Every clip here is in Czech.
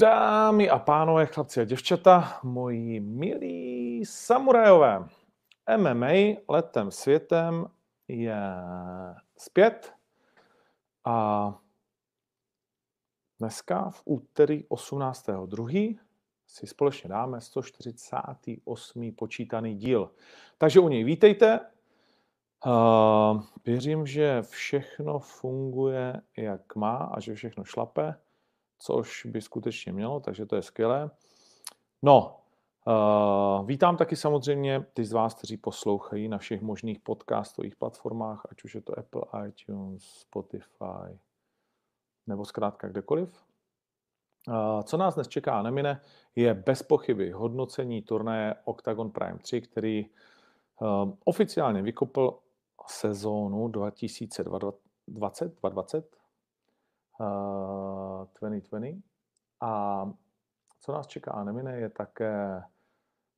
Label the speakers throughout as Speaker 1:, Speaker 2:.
Speaker 1: Dámy a pánové, chlapci a děvčata, moji milí samurajové, MMA letem světem je zpět a dneska v úterý 18.2. si společně dáme 148. počítaný díl. Takže u něj vítejte. Uh, věřím, že všechno funguje jak má a že všechno šlape což by skutečně mělo, takže to je skvělé. No, uh, vítám taky samozřejmě ty z vás, kteří poslouchají na všech možných podcastových platformách, ať už je to Apple, iTunes, Spotify, nebo zkrátka kdekoliv. Uh, co nás dnes čeká nemine, je bez pochyby hodnocení turnaje Octagon Prime 3, který uh, oficiálně vykopl sezónu 2020, 2020 2020. A co nás čeká nemine, je také,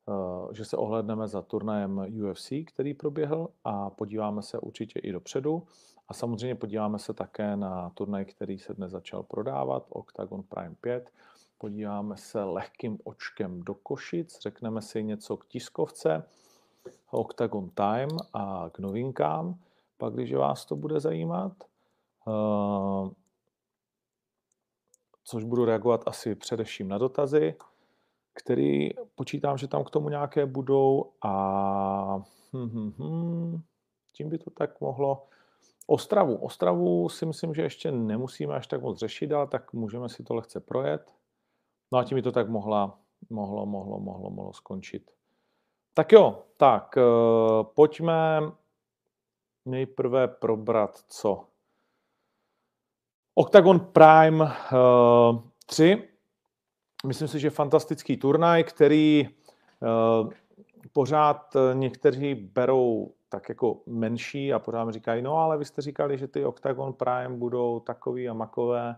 Speaker 1: uh, že se ohledneme za turnajem UFC, který proběhl a podíváme se určitě i dopředu. A samozřejmě podíváme se také na turnaj, který se dnes začal prodávat, Octagon Prime 5. Podíváme se lehkým očkem do Košic, řekneme si něco k tiskovce, Octagon Time a k novinkám, pak když vás to bude zajímat. Což budu reagovat asi především na dotazy, který počítám, že tam k tomu nějaké budou a hm, hm, hm, tím by to tak mohlo. Ostravu. Ostravu si myslím, že ještě nemusíme až tak moc řešit, ale tak můžeme si to lehce projet. No a tím by to tak mohla, mohlo, mohlo, mohlo, mohlo skončit. Tak jo, tak eh, pojďme nejprve probrat co? Octagon Prime uh, eh, 3. Myslím si, že fantastický turnaj, který uh, pořád někteří berou tak jako menší a pořád mi říkají, no ale vy jste říkali, že ty Octagon Prime budou takový a makové,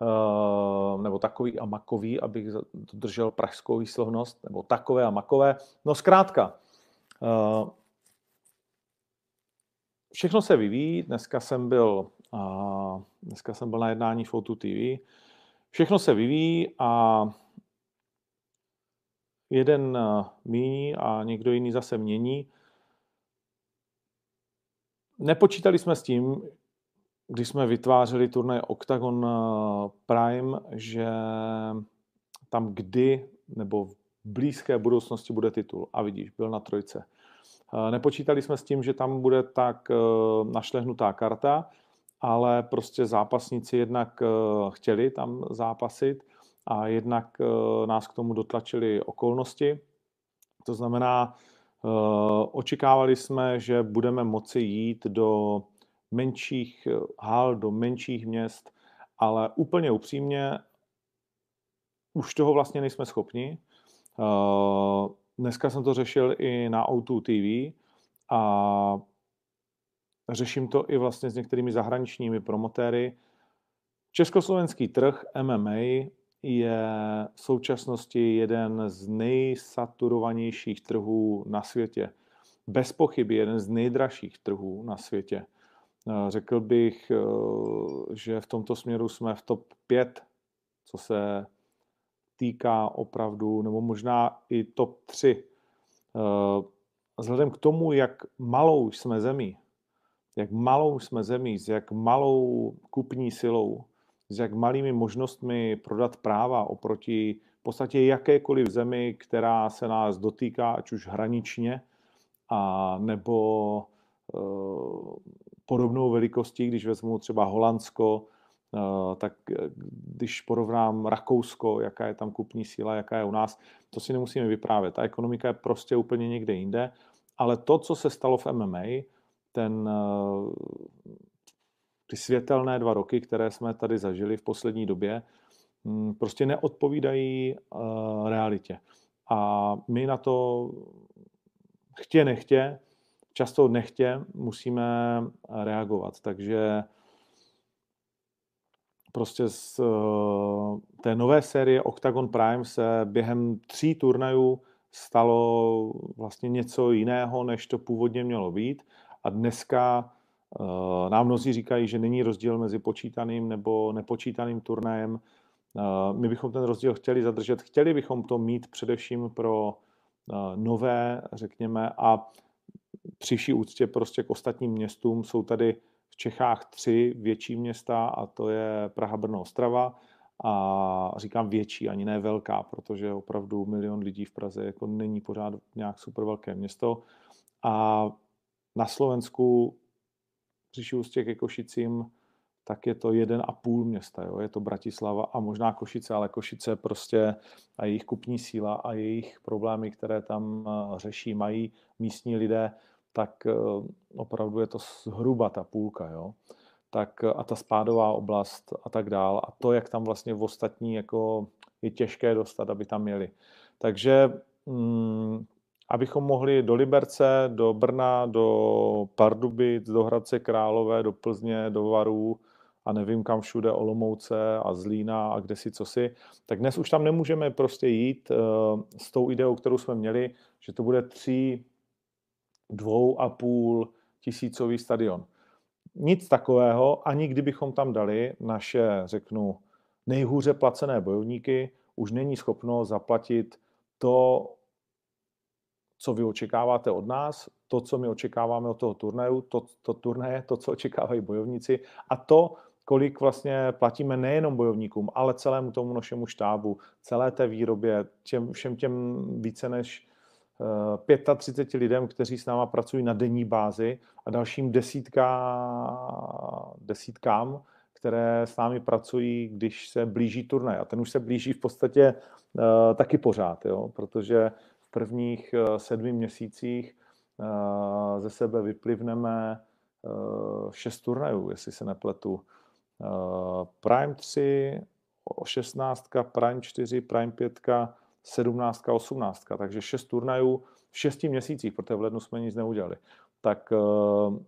Speaker 1: uh, nebo takový a makový, abych držel pražskou výslovnost, nebo takové a makové. No zkrátka, všechno se vyvíjí. Dneska jsem byl a dneska jsem byl na jednání Fotu TV. Všechno se vyvíjí a jeden eh, míní a někdo jiný zase mění. Nepočítali jsme s tím, když jsme vytvářeli turnaj Octagon eh, Prime, že tam kdy nebo v blízké budoucnosti bude titul. A vidíš, byl na trojce. Eh, nepočítali jsme s tím, že tam bude tak našlehnutá karta, ale prostě zápasníci jednak eh, chtěli tam zápasit a jednak eh, nás k tomu dotlačili okolnosti. To znamená, eh, očekávali jsme, že budeme moci jít do menších hal, do menších měst, ale úplně upřímně už toho vlastně nejsme schopni. Dneska jsem to řešil i na O2 TV a řeším to i vlastně s některými zahraničními promotéry. Československý trh MMA je v současnosti jeden z nejsaturovanějších trhů na světě. Bez pochyby jeden z nejdražších trhů na světě. Eh, řekl bych, eh, že v tomto směru jsme v top 5, co se týká opravdu, nebo možná i top 3. Eh, vzhledem k tomu, jak malou jsme zemí, jak malou jsme zemí, s jak malou kupní silou, s jak malými možnostmi prodat práva oproti v podstatě jakékoliv zemi, která se nás dotýká, ať už hraničně, a nebo e, podobnou velikostí, když vezmu třeba Holandsko, e, tak když porovnám Rakousko, jaká je tam kupní síla, jaká je u nás, to si nemusíme vyprávět. Ta ekonomika je prostě úplně někde jinde, ale to, co se stalo v MMA, ten, eh, ty světelné dva roky, které jsme tady zažili v poslední době, hm, prostě neodpovídají eh, realitě. A my na to chtě nechtě, často nechtě, musíme reagovat. Takže prostě z eh, té nové série Octagon Prime se během tří turnajů stalo vlastně něco jiného, než to původně mělo být. A dneska uh, nám mnozí říkají, že není rozdíl mezi počítaným nebo nepočítaným turnajem. My bychom ten rozdíl chtěli zadržet, chtěli bychom to mít především pro nové, řekněme, a při vší úctě prostě k ostatním městům. Jsou tady v Čechách tři větší města a to je Praha, Brno, Ostrava. A říkám větší, ani ne velká, protože opravdu milion lidí v Praze jako není pořád nějak super velké město. A na Slovensku při ústě ke Košicím tak je to jeden a půl města. Jo? Je to Bratislava a možná Košice, ale Košice prostě a jejich kupní síla a jejich problémy, které tam eh, řeší, mají místní lidé, tak eh, opravdu je to zhruba ta půlka. Jo? Tak eh, a ta spádová oblast a tak dál. A to, jak tam vlastně v ostatní jako je těžké dostat, aby tam měli. Takže mm, abychom mohli do Liberce, do Brna, do Pardubic, do Hradce Králové, do Plzně, do Varů, a nevím kam všude, Olomouce a Zlína a kde si co si, tak dnes už tam nemůžeme prostě jít uh, s tou ideou, kterou jsme měli, že to bude tři, dvou a půl tisícový stadion. Nic takového, ani kdybychom tam dali naše, řeknu, nejhůře placené bojovníky, už není schopno zaplatit to, co vy očekáváte od nás, to, co my očekáváme od toho turnaje, to, to turnaje, to, co očekávají bojovníci a to, kolik vlastně platíme nejenom bojovníkům, ale celému tomu našemu štábu, celé té výrobě, těm, všem těm více než 35 eh, lidem, kteří s náma pracují na denní bázi a dalším desítka, desítkám, které s námi pracují, když se blíží turnaj. A ten už se blíží v podstatě uh, taky pořád, jo? protože v prvních uh, sedmi měsících uh, ze sebe vyplivneme uh, šest turnajů, jestli se nepletu. Eh, Prime 3, 16, Prime 4, Prime 5, 17, 18. Takže 6 turnajů v 6 měsících, protože v lednu jsme nic neudělali. Tak eh,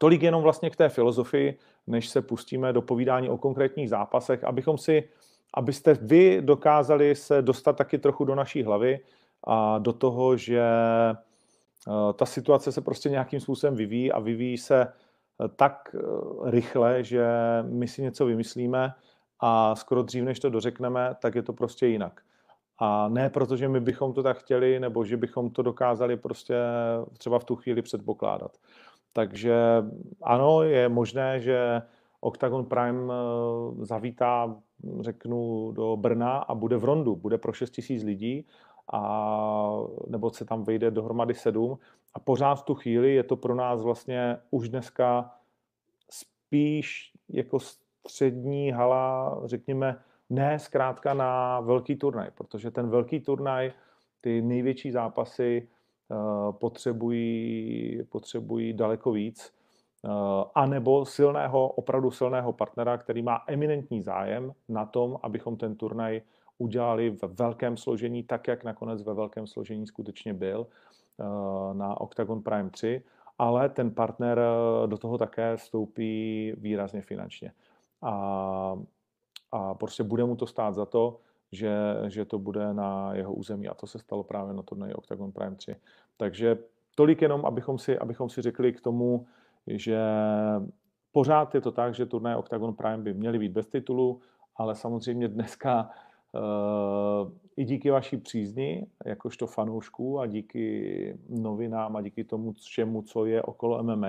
Speaker 1: tolik jenom vlastně k té filozofii, než se pustíme do povídání o konkrétních zápasech, abychom si, abyste vy dokázali se dostat taky trochu do naší hlavy a do toho, že eh, ta situace se prostě nějakým způsobem vyvíjí a vyvíjí se tak eh, rychle, že my si něco vymyslíme a skoro dřív, než to dořekneme, tak je to prostě jinak. A ne proto, že my bychom to tak chtěli, nebo že bychom to dokázali prostě třeba v tu chvíli předpokládat. Takže ano, je možné, že Octagon Prime eh, zavítá, řeknu, do Brna a bude v Rondu, bude pro 6 000 lidí, a, nebo se tam vejde dohromady sedm. A pořád v tu chvíli je to pro nás vlastně už dneska spíš jako střední hala, řekněme, ne zkrátka na velký turnaj, protože ten velký turnaj, ty největší zápasy uh, potřebují, potřebují daleko víc, anebo silného, opravdu silného partnera, který má eminentní zájem na tom, abychom ten turnaj udělali ve velkém složení, tak jak nakonec ve velkém složení skutečně byl eh, na Octagon Prime 3, ale ten partner eh, do toho také vstoupí výrazně finančně. A, a prostě bude mu to stát za to, že, že to bude na jeho území. A to se stalo právě na turnaji Octagon Prime 3. Takže tolik jenom, abychom si, abychom si řekli k tomu, že pořád je to tak, že turnaje Octagon Prime by měly být bez titulu, ale samozřejmě dneska i díky vaší přízni, jakožto fanoušků a díky novinám a díky tomu všemu, co je okolo MMA,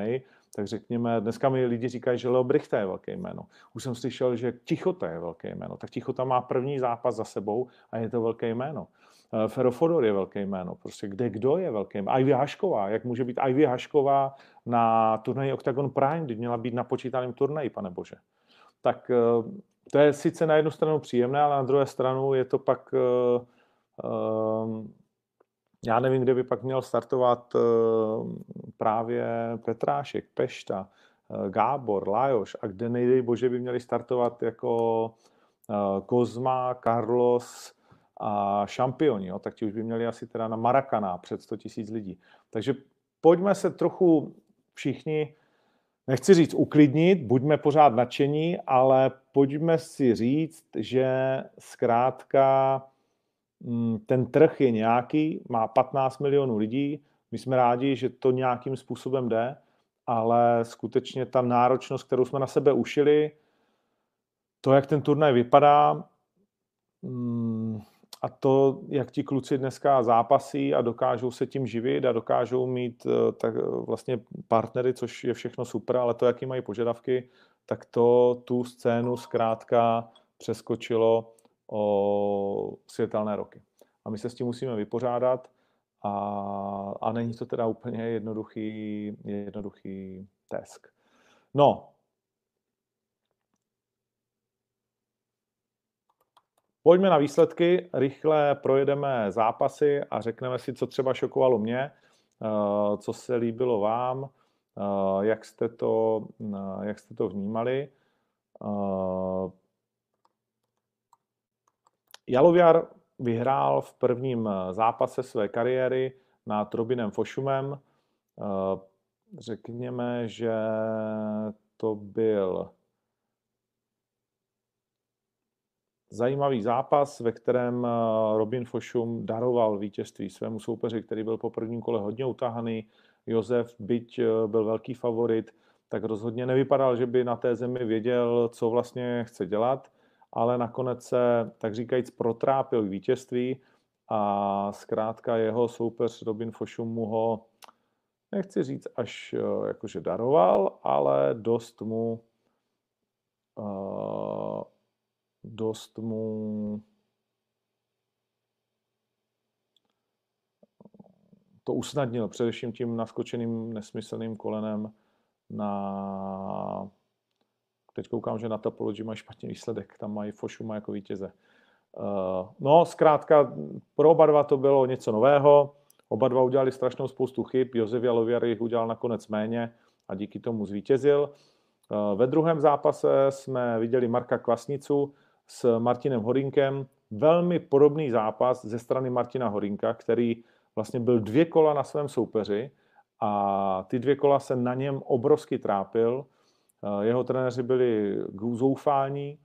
Speaker 1: tak řekněme, dneska mi lidi říkají, že Leo Brichta je velké jméno. Už jsem slyšel, že Tichota je velké jméno. Tak Tichota má první zápas za sebou a je to velké jméno. Eh, Fero Fodor je velké jméno. Prostě kde kdo je velké jméno? Ivy Hašková. Jak může být Ivy Hašková na turnaji Octagon Prime, kdy měla být na počítaném turnaji, pane bože. Tak eh, to je sice na jednu stranu příjemné, ale na druhé stranu je to pak, uh, já nevím, kde by pak měl startovat právě Petrášek, Pešta, Gábor, Lajoš a kde nejdej bože by měli startovat jako Kozma, Carlos a šampioni, jo, tak ti už by měli asi teda na Marakaná před 100 000 lidí. Takže pojďme se trochu všichni nechci říct uklidnit, buďme pořád nadšení, ale pojďme si říct, že zkrátka mm, ten trh je nějaký, má 15 milionů lidí, my jsme rádi, že to nějakým způsobem jde, ale skutečně ta náročnost, kterou jsme na sebe ušili, to, jak ten turnaj vypadá, mm, a to, jak ti kluci dneska zápasí a dokážou se tím živit a dokážou mít eh, tak eh, vlastně partnery, což je všechno super, ale to, jaký mají požadavky, tak to tu scénu zkrátka přeskočilo o světelné roky. A my se s tím musíme vypořádat a, a není to teda úplně jednoduchý, jednoduchý tesk. No, Pojďme na výsledky, rychle projedeme zápasy a řekneme si, co třeba šokovalo mě, eh, co se líbilo vám, eh, jak jste to, eh, jak jste to vnímali. Jaloviar vyhrál v prvním zápase své kariéry nad Robinem Fošumem. Řekněme, že to byl zajímavý zápas, ve kterém eh, Robin Fošum daroval vítězství svému soupeři, který byl po prvním kole hodně utahaný. Josef, byť eh, byl velký favorit, tak rozhodně nevypadal, že by na té zemi věděl, co vlastně chce dělat, ale nakonec se, tak říkajíc, protrápil vítězství a zkrátka jeho soupeř Robin Fošum mu ho, nechci říct až eh, jakože daroval, ale dost mu uh, dost mu to usnadnil, především tím naskočeným nesmyslným kolenem na... Teď koukám, že na Topology mají špatný výsledek, tam mají Fošuma jako vítěze. Uh, no, zkrátka, pro oba dva to bylo něco nového, oba dva udělali strašnou spoustu chyb, Josef Jalověr jich udělal nakonec méně a díky tomu zvítězil. Uh, ve druhém zápase jsme viděli Marka Kvasnicu, s Martinem Horinkem. Velmi podobný zápas ze strany Martina Horinka, který vlastně byl dvě kola na svém soupeři a ty dvě kola se na něm obrovsky trápil. Eh, jeho trenéři byli zoufání.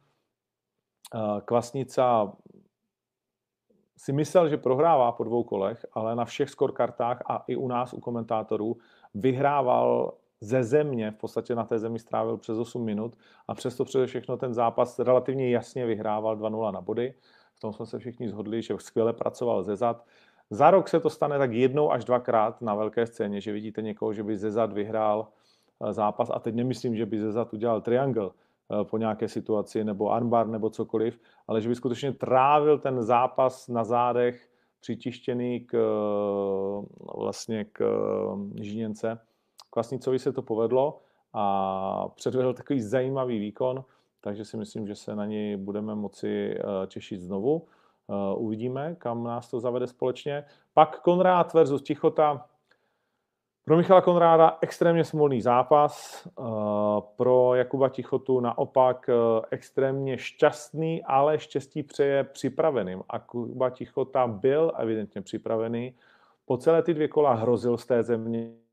Speaker 1: Eh, Kvasnica si myslel, že prohrává po dvou kolech, ale na všech skorkartách a i u nás, u komentátorů, vyhrával ze země, v podstatě na té zemi strávil přes 8 minut a přesto přede všechno ten zápas relativně jasně vyhrával 2-0 na body. V tom jsme se všichni zhodli, že skvěle pracoval ze zad. Za rok se to stane tak jednou až dvakrát na velké scéně, že vidíte někoho, že by ze zad vyhrál eh, zápas a teď nemyslím, že by ze zad udělal triangle eh, po nějaké situaci nebo armbar nebo cokoliv, ale že by skutečně trávil ten zápas na zádech přitištěný k, eh, vlastně k žíněnce Kvasnicovi se to povedlo a předvedl takový zajímavý výkon, takže si myslím, že se na něj budeme moci eh, těšit znovu. Eh, uvidíme, kam nás to zavede společně. Pak Konrád versus Tichota. Pro Michala Konráda extrémně smolný zápas, eh, pro Jakuba Tichotu naopak extrémně šťastný, ale štěstí přeje připraveným. A Kuba Tichota byl evidentně připravený. Po celé ty dvě kola hrozil z té země,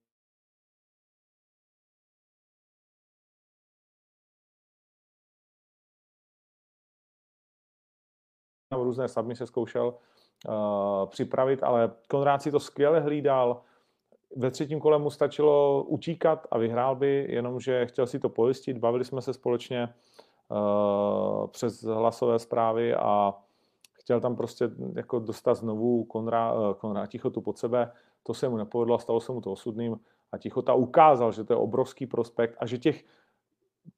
Speaker 1: různé se zkoušel uh, připravit, ale Konrád si to skvěle hlídal. Ve třetím kole mu stačilo utíkat a vyhrál by, jenomže chtěl si to pojistit. Bavili jsme se společně uh, přes hlasové zprávy a chtěl tam prostě jako dostat znovu Konrá, uh, Konrá Tichotu pod sebe. To se mu nepovedlo, stalo se mu to osudným a Tichota ukázal, že to je obrovský prospekt a že těch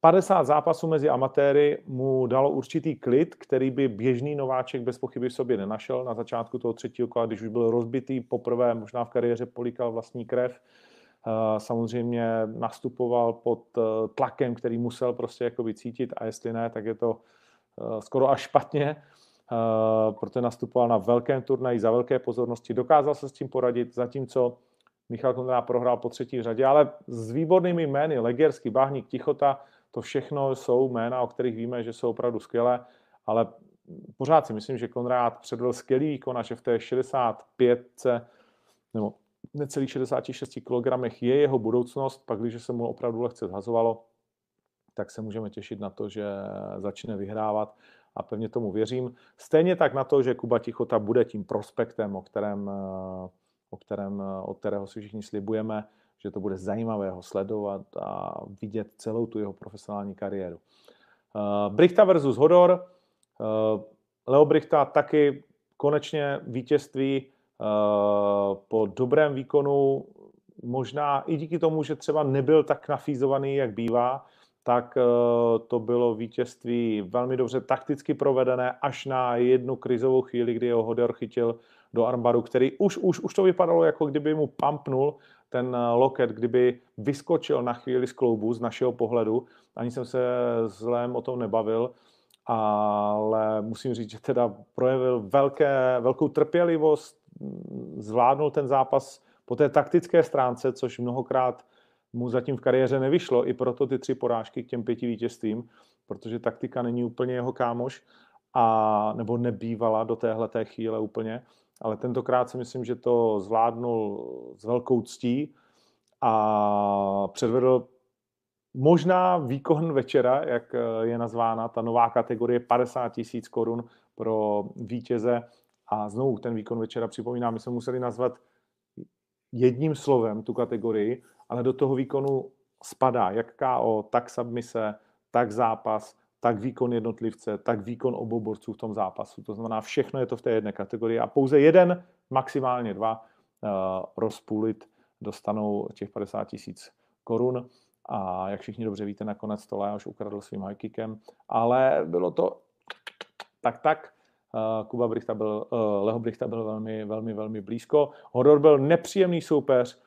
Speaker 1: 50 zápasů mezi amatéry mu dalo určitý klid, který by běžný nováček bez pochyby v sobě nenašel na začátku toho třetího kola, když už byl rozbitý poprvé, možná v kariéře políkal vlastní krev. Eh, samozřejmě nastupoval pod eh, tlakem, který musel prostě jakoby cítit a jestli ne, tak je to eh, skoro až špatně, protože nastupoval na velkém turnaji za velké pozornosti, dokázal se s tím poradit, zatímco Michal Kondrá prohrál po třetí řadě, ale s výbornými jmény, Legersky, Báhník, Tichota, to všechno jsou jména, o kterých víme, že jsou opravdu skvělé, ale pořád si myslím, že Konrád předvedl skvělý výkon a že v té 65 nebo necelých 66 kg je jeho budoucnost, pak když se mu opravdu lehce zhazovalo, tak se můžeme těšit na to, že začne vyhrávat a pevně tomu věřím. Stejně tak na to, že Kuba Tichota bude tím prospektem, o kterém, o kterém, od kterého si všichni slibujeme, že to bude zajímavé ho sledovat a vidět celou tu jeho profesionální kariéru. Brichta versus Hodor. Leo Brichta taky konečně vítězství po dobrém výkonu, možná i díky tomu, že třeba nebyl tak nafízovaný, jak bývá, tak to bylo vítězství velmi dobře takticky provedené až na jednu krizovou chvíli, kdy ho Hodor chytil do armbaru, který už, už, už to vypadalo, jako kdyby mu pumpnul ten eh, loket, kdyby vyskočil na chvíli z kloubu z našeho pohledu. Ani jsem se zlém o tom nebavil, ale musím říct, že teda projevil velké, velkou trpělivost, mm, zvládnul ten zápas po té taktické stránce, což mnohokrát mu zatím v kariéře nevyšlo, i proto ty tři porážky k těm pěti vítězstvím, protože taktika není úplně jeho kámoš, a, nebo nebývala do téhle té chvíle úplně ale tentokrát si myslím, že to zvládnul s velkou ctí a předvedl možná výkon večera, jak eh, je nazvána ta nová kategorie 50 tisíc korun pro vítěze. A znovu ten výkon večera připomínám, my jsme museli nazvat jedním slovem tu kategorii, ale do toho výkonu spadá jak KO, tak submise, tak zápas, tak výkon jednotlivce, tak výkon obou borců v tom zápasu. To znamená, všechno je to v té jedné kategorii a pouze jeden, maximálně dva, uh, rozpůlit dostanou těch 50 tisíc korun. A jak všichni dobře víte, nakonec to Leoš ukradl svým high ale bylo to tak tak. Uh, Kuba Brichta byl, uh, Leho Brichta byl velmi, velmi, velmi blízko. Hodor byl nepříjemný soupeř,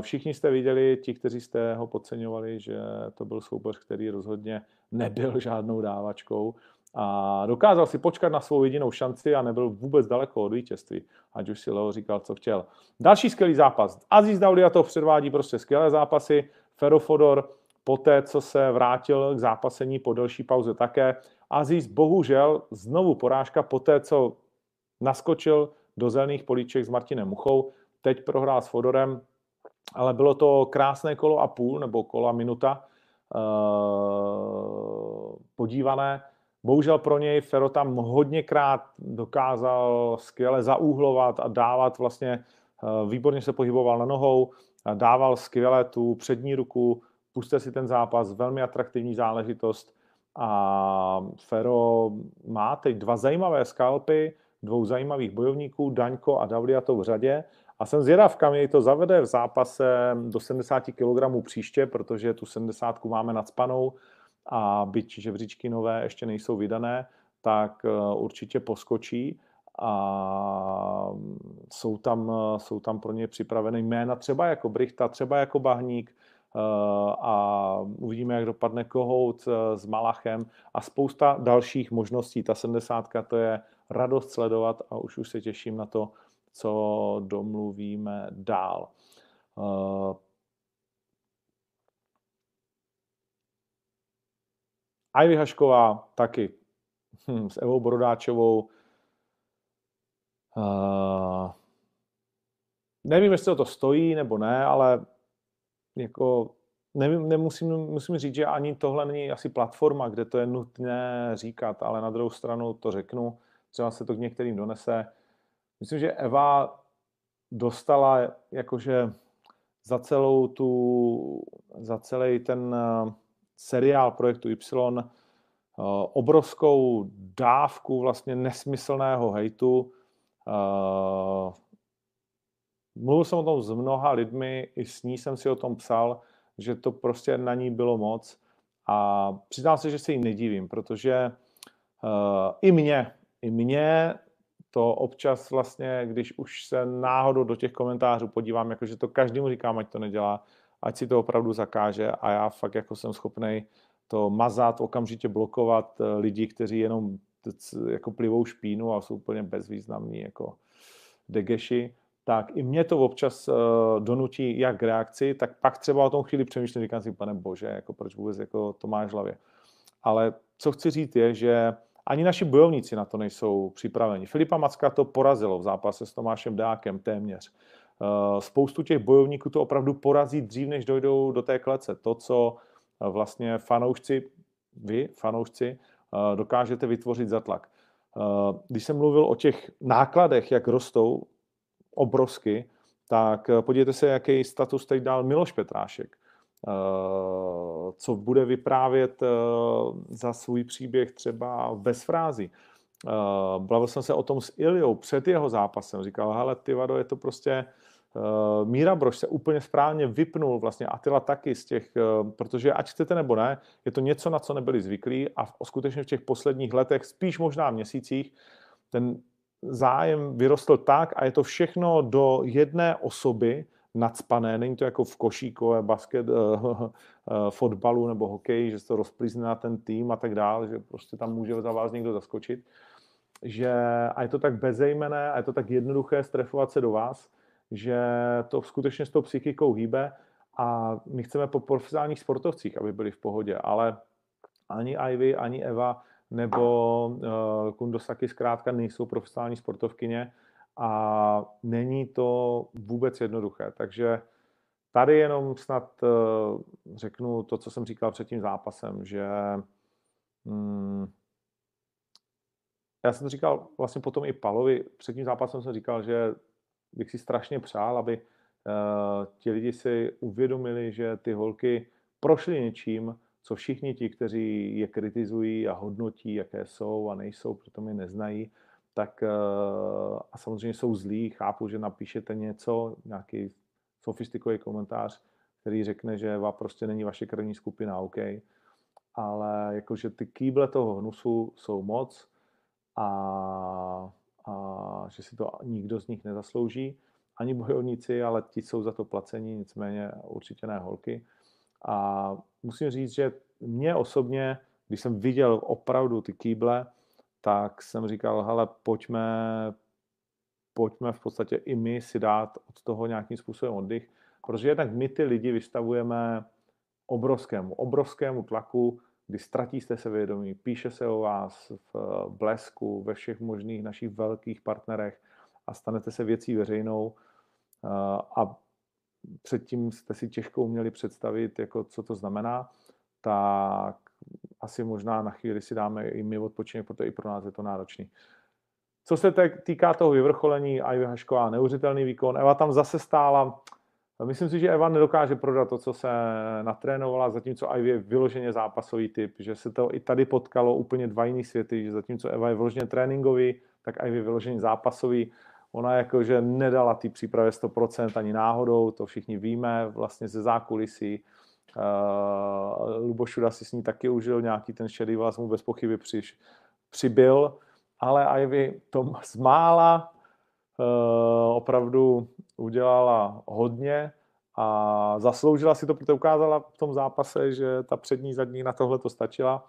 Speaker 1: Všichni jste viděli, ti, kteří jste ho podceňovali, že to byl soupeř, který rozhodně nebyl žádnou dávačkou a dokázal si počkat na svou jedinou šanci a nebyl vůbec daleko od vítězství, ať už si Leo říkal, co chtěl. Další skvělý zápas. Aziz Dauliatov předvádí prostě skvělé zápasy. Ferofodor poté, co se vrátil k zápasení po delší pauze také. Aziz bohužel znovu porážka poté, co naskočil do zelených políček s Martinem Muchou. Teď prohrál s Fodorem, ale bylo to krásné kolo a půl, nebo kola minuta podívané. Bohužel pro něj Fero tam hodněkrát dokázal skvěle zaúhlovat a dávat vlastně, uh, výborně se pohyboval na nohou, dával skvěle tu přední ruku, puste si ten zápas, velmi atraktivní záležitost. A Fero má teď dva zajímavé skalpy, dvou zajímavých bojovníků, Daňko a Davliato v řadě a jsem zvědav, kam jej to zavede v zápase do 70 kg příště, protože tu 70 máme nadspanou a byť žebříčky nové ještě nejsou vydané, tak eh, určitě poskočí a jsou tam, jsou tam pro ně připravené jména třeba jako Brichta, třeba jako Bahník eh, a uvidíme, jak dopadne Kohout eh, s Malachem a spousta dalších možností. Ta 70 to je radost sledovat a už už se těším na to, co domluvíme dál. Ivy Hašková taky hm, s Evou Brodáčovou. Uh, nevím, jestli to stojí nebo ne, ale jako nevím, nemusím, musím říct, že ani tohle není asi platforma, kde to je nutné říkat, ale na druhou stranu to řeknu, třeba se to k některým donese. Myslím, že Eva dostala jakože za celou tu, za celý ten eh, seriál projektu Y eh, obrovskou dávku vlastně nesmyslného hejtu. Eh, mluvil jsem o tom s mnoha lidmi, i s ní jsem si o tom psal, že to prostě na ní bylo moc. A přiznám se, že se jí nedivím, protože i mě, i mě to občas vlastně, když už se náhodou do těch komentářů podívám, jakože to každému říkám, ať to nedělá, ať si to opravdu zakáže a já fakt jako jsem schopný to mazat, okamžitě blokovat eh, lidi, kteří jenom jako plivou špínu a jsou úplně bezvýznamní jako degeši, tak i mě to občas uh, donutí jak k reakci, tak pak třeba o tom chvíli přemýšlím, říkám si, pane bože, jako proč vůbec jako to máš v hlavě. Ale co chci říct je, že ani naši bojovníci na to nejsou připraveni. Filipa Macka to porazilo v zápase s Tomášem Dákem téměř. Eh, spoustu těch bojovníků to opravdu porazí dřív, než dojdou do té klece. To, co eh, vlastně fanoušci, vy, fanoušci, eh, dokážete vytvořit za tlak. Když jsem mluvil o těch nákladech, jak rostou obrovsky, tak podívejte se, jaký status teď dal Miloš Petrášek. Co bude vyprávět za svůj příběh třeba bez frázi. Bavil jsem se o tom s Iliou před jeho zápasem. Říkal, hele, ty vado, je to prostě Míra Brož se úplně správně vypnul, vlastně Atila taky z těch, protože ať chcete nebo ne, je to něco, na co nebyli zvyklí a v, skutečně v těch posledních letech, spíš možná měsících, ten zájem vyrostl tak a je to všechno do jedné osoby nadspané, není to jako v košíkové basket, uh, fotbalu nebo hokeji, že se to rozplízne na ten tým a tak dále, že prostě tam může za vás někdo zaskočit, že a je to tak bezejmené a je to tak jednoduché strefovat se do vás, že to skutečně s tou psychikou hýbe a my chceme po profesionálních sportovcích, aby byli v pohodě, ale ani Ivy, ani Eva nebo uh, Kundosaki zkrátka nejsou profesionální sportovkyně a není to vůbec jednoduché. Takže tady jenom snad uh, řeknu to, co jsem říkal před tím zápasem, že um, já jsem to říkal vlastně potom i Palovi, před tím zápasem jsem říkal, že bych si strašně přál, aby uh, ti lidi si uvědomili, že ty holky prošly něčím, co všichni ti, kteří je kritizují a hodnotí, jaké jsou a nejsou, proto mě neznají, tak uh, a samozřejmě jsou zlí, chápu, že napíšete něco, nějaký sofistikovaný komentář, který řekne, že Eva prostě není vaše krvní skupina, OK, ale jakože ty kýble toho hnusu jsou moc a a že si to nikdo z nich nezaslouží, ani bojovníci, ale ti jsou za to placení, nicméně určitě ne holky. A musím říct, že mě osobně, když jsem viděl opravdu ty kýble, tak jsem říkal, hele, pojďme, pojďme v podstatě i my si dát od toho nějakým způsobem oddych, protože jednak my ty lidi vystavujeme obrovskému, obrovskému tlaku, kdy ztratíte se vědomí, píše se o vás v eh, blesku, ve všech možných našich velkých partnerech a stanete se věcí veřejnou. Eh, a předtím jste si těžko uměli představit, jako co to znamená, tak asi možná na chvíli si dáme i my odpočinek, protože i pro nás je to náročný. Co se týká toho vyvrcholení, Ivy Hašková, neuvěřitelný výkon. Eva tam zase stála Myslím si, že Eva nedokáže prodat to, co se natrénovala, zatímco Ivy je vyloženě zápasový typ, že se to i tady potkalo úplně dva jiný světy, že zatímco Eva je vyloženě tréninkový, tak Ivy je vyloženě zápasový. Ona jakože nedala ty přípravě 100% ani náhodou, to všichni víme, vlastně ze zákulisí. Uh, Lubošuda si s ní taky užil, nějaký ten šedý vlas mu bez pochyby přiš, přibyl, ale Ivy to zmála, uh, opravdu udělala hodně a zasloužila si to, protože ukázala v tom zápase, že ta přední zadní na tohle to stačila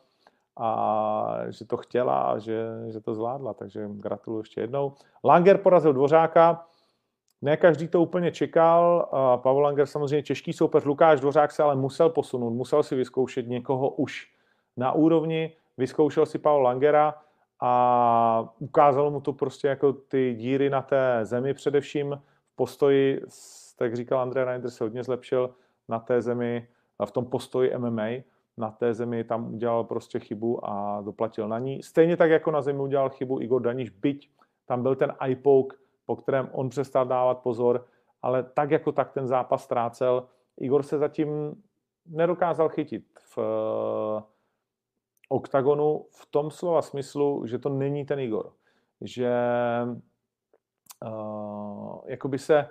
Speaker 1: a že to chtěla a že, že to zvládla, takže gratuluju ještě jednou. Langer porazil Dvořáka, ne každý to úplně čekal, Pavel Langer samozřejmě těžký soupeř, Lukáš Dvořák se ale musel posunout, musel si vyzkoušet někoho už na úrovni, vyzkoušel si Pavel Langera a ukázalo mu to prostě jako ty díry na té zemi především, postoji, tak říkal Andrej Reiner, se hodně zlepšil na té zemi, v tom postoji MMA, na té zemi tam udělal prostě chybu a doplatil na ní. Stejně tak jako na zemi udělal chybu Igor Daniš, byť tam byl ten eye poke, po kterém on přestal dávat pozor, ale tak jako tak ten zápas ztrácel. Igor se zatím nedokázal chytit v uh, oktagonu v tom slova smyslu, že to není ten Igor. Že uh, jakoby se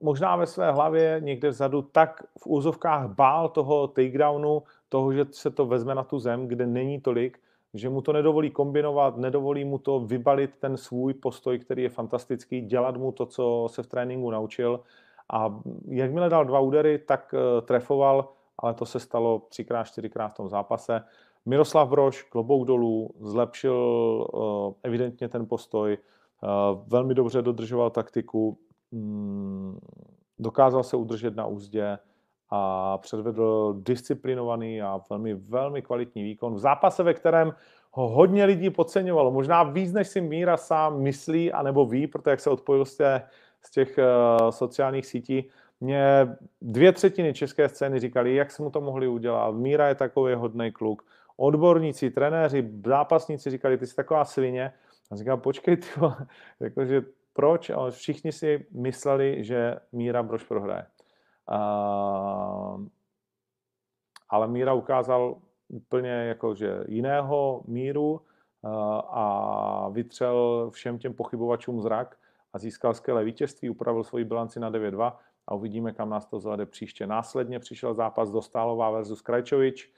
Speaker 1: možná ve své hlavě někde vzadu tak v úzovkách bál toho takedownu, toho, že se to vezme na tu zem, kde není tolik, že mu to nedovolí kombinovat, nedovolí mu to vybalit ten svůj postoj, který je fantastický, dělat mu to, co se v tréninku naučil. A jakmile dal dva údery, tak uh, trefoval, ale to se stalo třikrát, čtyřikrát v tom zápase. Miroslav Broš, klobouk dolů, zlepšil uh, evidentně ten postoj, Eh, velmi dobře dodržoval taktiku, mm, dokázal se udržet na úzdě a předvedl disciplinovaný a velmi, velmi kvalitní výkon v zápase, ve kterém ho hodně lidí podceňovalo. Možná víc, než si Míra sám myslí, anebo ví, protože jak se odpojil z, z těch uh, sociálních sítí, mě dvě třetiny české scény říkali, jak se mu to mohli udělat. Míra je takový hodný kluk. Odborníci, trenéři, zápasníci říkali, ty jsi taková svině. A říkám, počkej, ty jakože proč? A všichni si mysleli, že Míra Brož prohraje. Ale Míra ukázal úplně jakože jiného míru a vytřel všem těm pochybovačům zrak a získal skvělé vítězství, upravil svoji bilanci na 9-2 a uvidíme, kam nás to zavede příště. Následně přišel zápas Dostálová versus Krajčovič.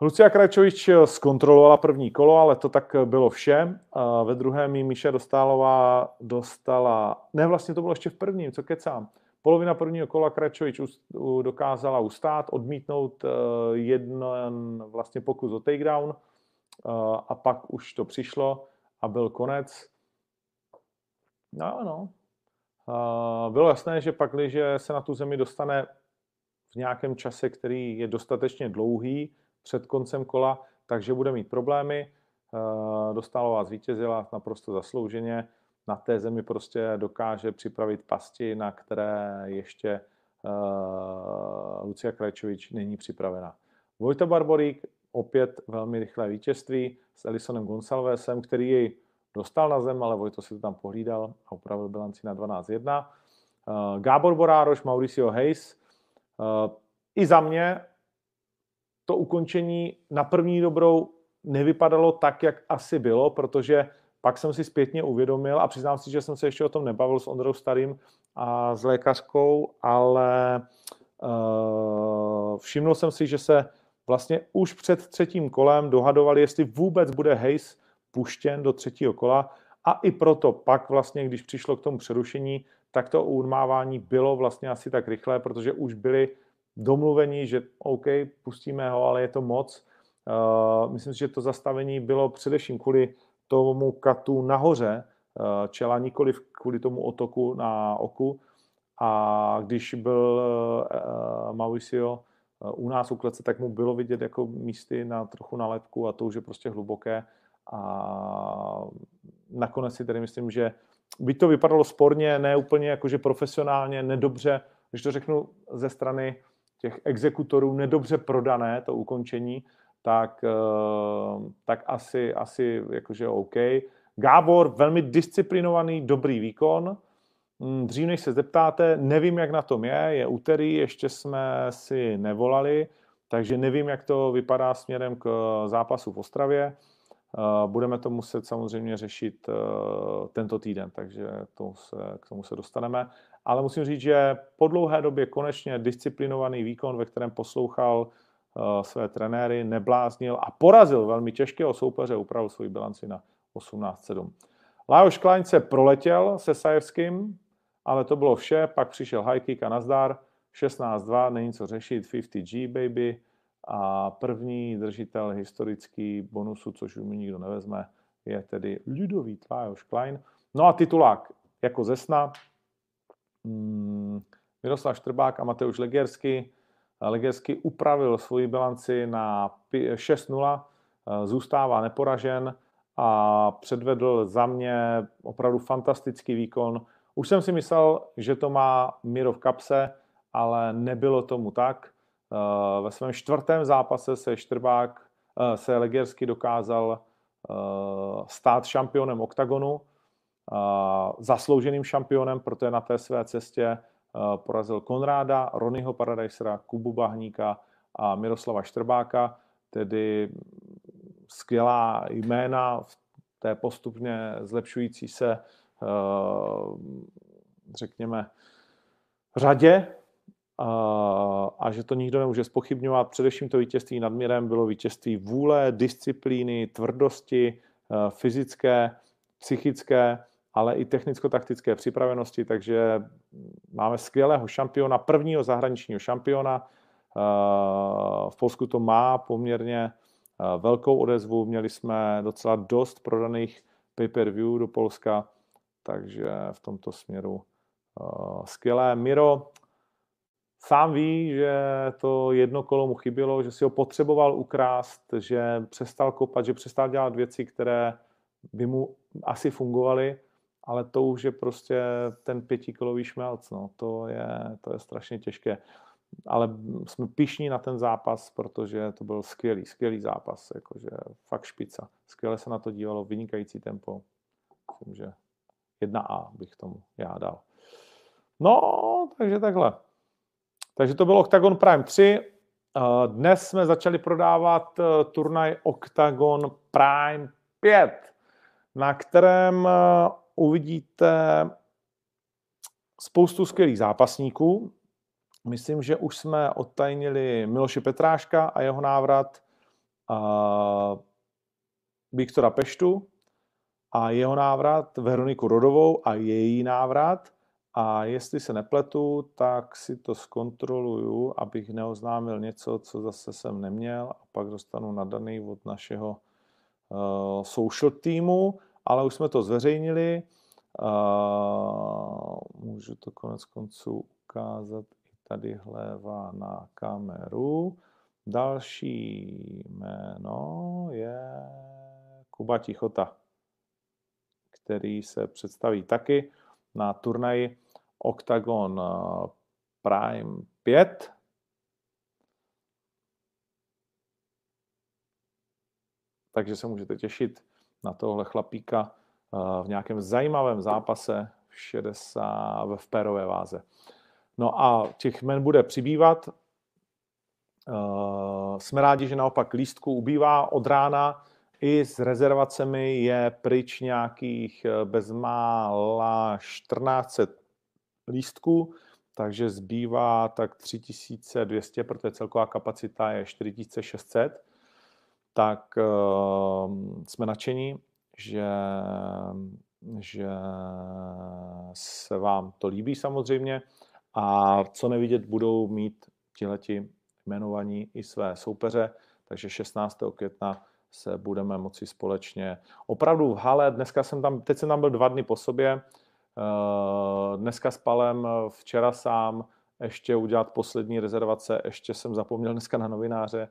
Speaker 1: Lucia Krajčovič zkontrolovala první kolo, ale to tak bylo vše. Ve druhém mi Míše Dostálová dostala, ne vlastně to bylo ještě v prvním, co kecám. Polovina prvního kola Krajčovič dokázala ustát, odmítnout eh, jeden vlastně pokus o takedown eh, a pak už to přišlo a byl konec. No, no. Bylo jasné, že pak, když se na tu zemi dostane v nějakém čase, který je dostatečně dlouhý před koncem kola, takže bude mít problémy. Dostálová zvítězila naprosto zaslouženě. Na té zemi prostě dokáže připravit pasti, na které ještě uh, Lucia Krajčovič není připravena. Vojta Barborík opět velmi rychlé vítězství s Elisonem Gonsalvesem, který jej dostal na zem, ale Vojto si to tam pohlídal a upravil bilanci na 12-1. Uh, Gábor Borároš, Mauricio Hayes. Uh, I za mě to ukončení na první dobrou nevypadalo tak, jak asi bylo, protože pak jsem si zpětně uvědomil a přiznám si, že jsem se ještě o tom nebavil s Ondrou Starým a s lékařkou, ale uh, všiml jsem si, že se vlastně už před třetím kolem dohadovali, jestli vůbec bude Hayes puštěn do třetího kola a i proto pak vlastně, když přišlo k tomu přerušení, tak to urmávání bylo vlastně asi tak rychlé, protože už byli domluveni, že OK, pustíme ho, ale je to moc. Uh, myslím si, že to zastavení bylo především kvůli tomu katu nahoře uh, čela, nikoli kvůli tomu otoku na oku. A když byl uh, Mauricio u nás u klece, tak mu bylo vidět jako místy na trochu nalepku a to už je prostě hluboké a nakonec si tedy myslím, že by to vypadalo sporně, ne úplně jakože profesionálně, nedobře, když to řeknu ze strany těch exekutorů, nedobře prodané to ukončení, tak, eh, tak asi, asi jakože OK. Gábor, velmi disciplinovaný, dobrý výkon. Hm, dřív než se zeptáte, nevím, jak na tom je, je úterý, ještě jsme si nevolali, takže nevím, jak to vypadá směrem k zápasu v Ostravě. Eh, budeme to muset samozřejmě řešit eh, tento týden, takže to se, k tomu se dostaneme. Ale musím říct, že po dlouhé době konečně disciplinovaný výkon, ve kterém poslouchal své trenéry, nebláznil a porazil velmi těžkého soupeře, upravil svoji bilanci na 18-7. Lajos Klein se proletěl se Sajevským, ale to bylo vše, pak přišel high kick a nazdar, 16-2, není co řešit, 50G baby, a první držitel historický bonusu, což už mi nikdo nevezme, je tedy Ludovít Lajos Klein. No a titulák jako ze sna. Hmm, Miroslav Štrbák a Mateusz Legersky. Legersky upravil svoji bilanci na 6-0, zůstává neporažen a předvedl za mě opravdu fantastický výkon. Už jsem si myslel, že to má Miro v kapse, ale nebylo tomu tak. Eh, ve svém čtvrtém zápase se Štrbák, eh, se Legersky dokázal eh, stát šampionem OKTAGONu, zaslouženým šampionem, protože na té své cestě porazil Konráda, Ronyho Paradisera, Kubu Bahníka a Miroslava Štrbáka, tedy skvělá jména v té postupně zlepšující se, řekněme, řadě a že to nikdo nemůže spochybňovat. Především to vítězství nad Mirem bylo vítězství vůle, disciplíny, tvrdosti, eh, fyzické, psychické, ale i technicko-taktické připravenosti, takže máme skvělého šampiona, prvního zahraničního šampiona. Eh, v Polsku to má poměrně eh, velkou odezvu, měli jsme docela dost prodaných pay-per-view do Polska, takže v tomto směru skvělé. Miro, Sám ví, že to jedno kolo mu chybělo, že si ho potřeboval ukrást, že přestal kopat, že přestal dělat věci, které by mu asi fungovaly, ale to už je prostě ten pětikolový šmelc. No. To, je, to je strašně těžké. Ale jsme pišní na ten zápas, protože to byl skvělý, skvělý zápas. Jakože fakt špica. Skvěle se na to dívalo, vynikající tempo. Myslím, že 1A bych tomu já dal. No, takže takhle. Takže to byl Octagon Prime 3. Dnes jsme začali prodávat eh, turnaj Octagon Prime 5, na kterém eh, uvidíte spoustu skvělých zápasníků. Myslím, že už jsme odtajnili Miloše Petráška a jeho návrat, a Viktora Peštu a jeho návrat, Veroniku Rodovou a její návrat. A jestli se nepletu, tak si to zkontroluju, abych neoznámil něco, co zase jsem neměl a pak dostanu nadaný od našeho uh, social týmu, ale už jsme to zveřejnili. Můžu to konec konců ukázat i tadyhle na kameru. Další jméno je Kuba Tichota, který se představí taky na turnaji Octagon Prime 5. Takže se můžete těšit na tohle chlapíka eh, v nějakém zajímavém zápase v 60 v pérové váze. No a těch men bude přibývat. Eh, jsme rádi, že naopak lístku ubývá od rána. I s rezervacemi je pryč nějakých bezmála 1400 lístků, takže zbývá tak 3200, protože celková kapacita je 4600, tak uh, jsme nadšení, že, že se vám to líbí samozřejmě a co nevidět, budou mít tihleti jmenovaní i své soupeře, takže 16. května se budeme moci společně opravdu v hale, dneska jsem tam, teď jsem tam byl dva dny po sobě, Eh, dneska s Palem, včera sám, ještě udělat poslední rezervace, ještě jsem zapomněl dneska na novináře,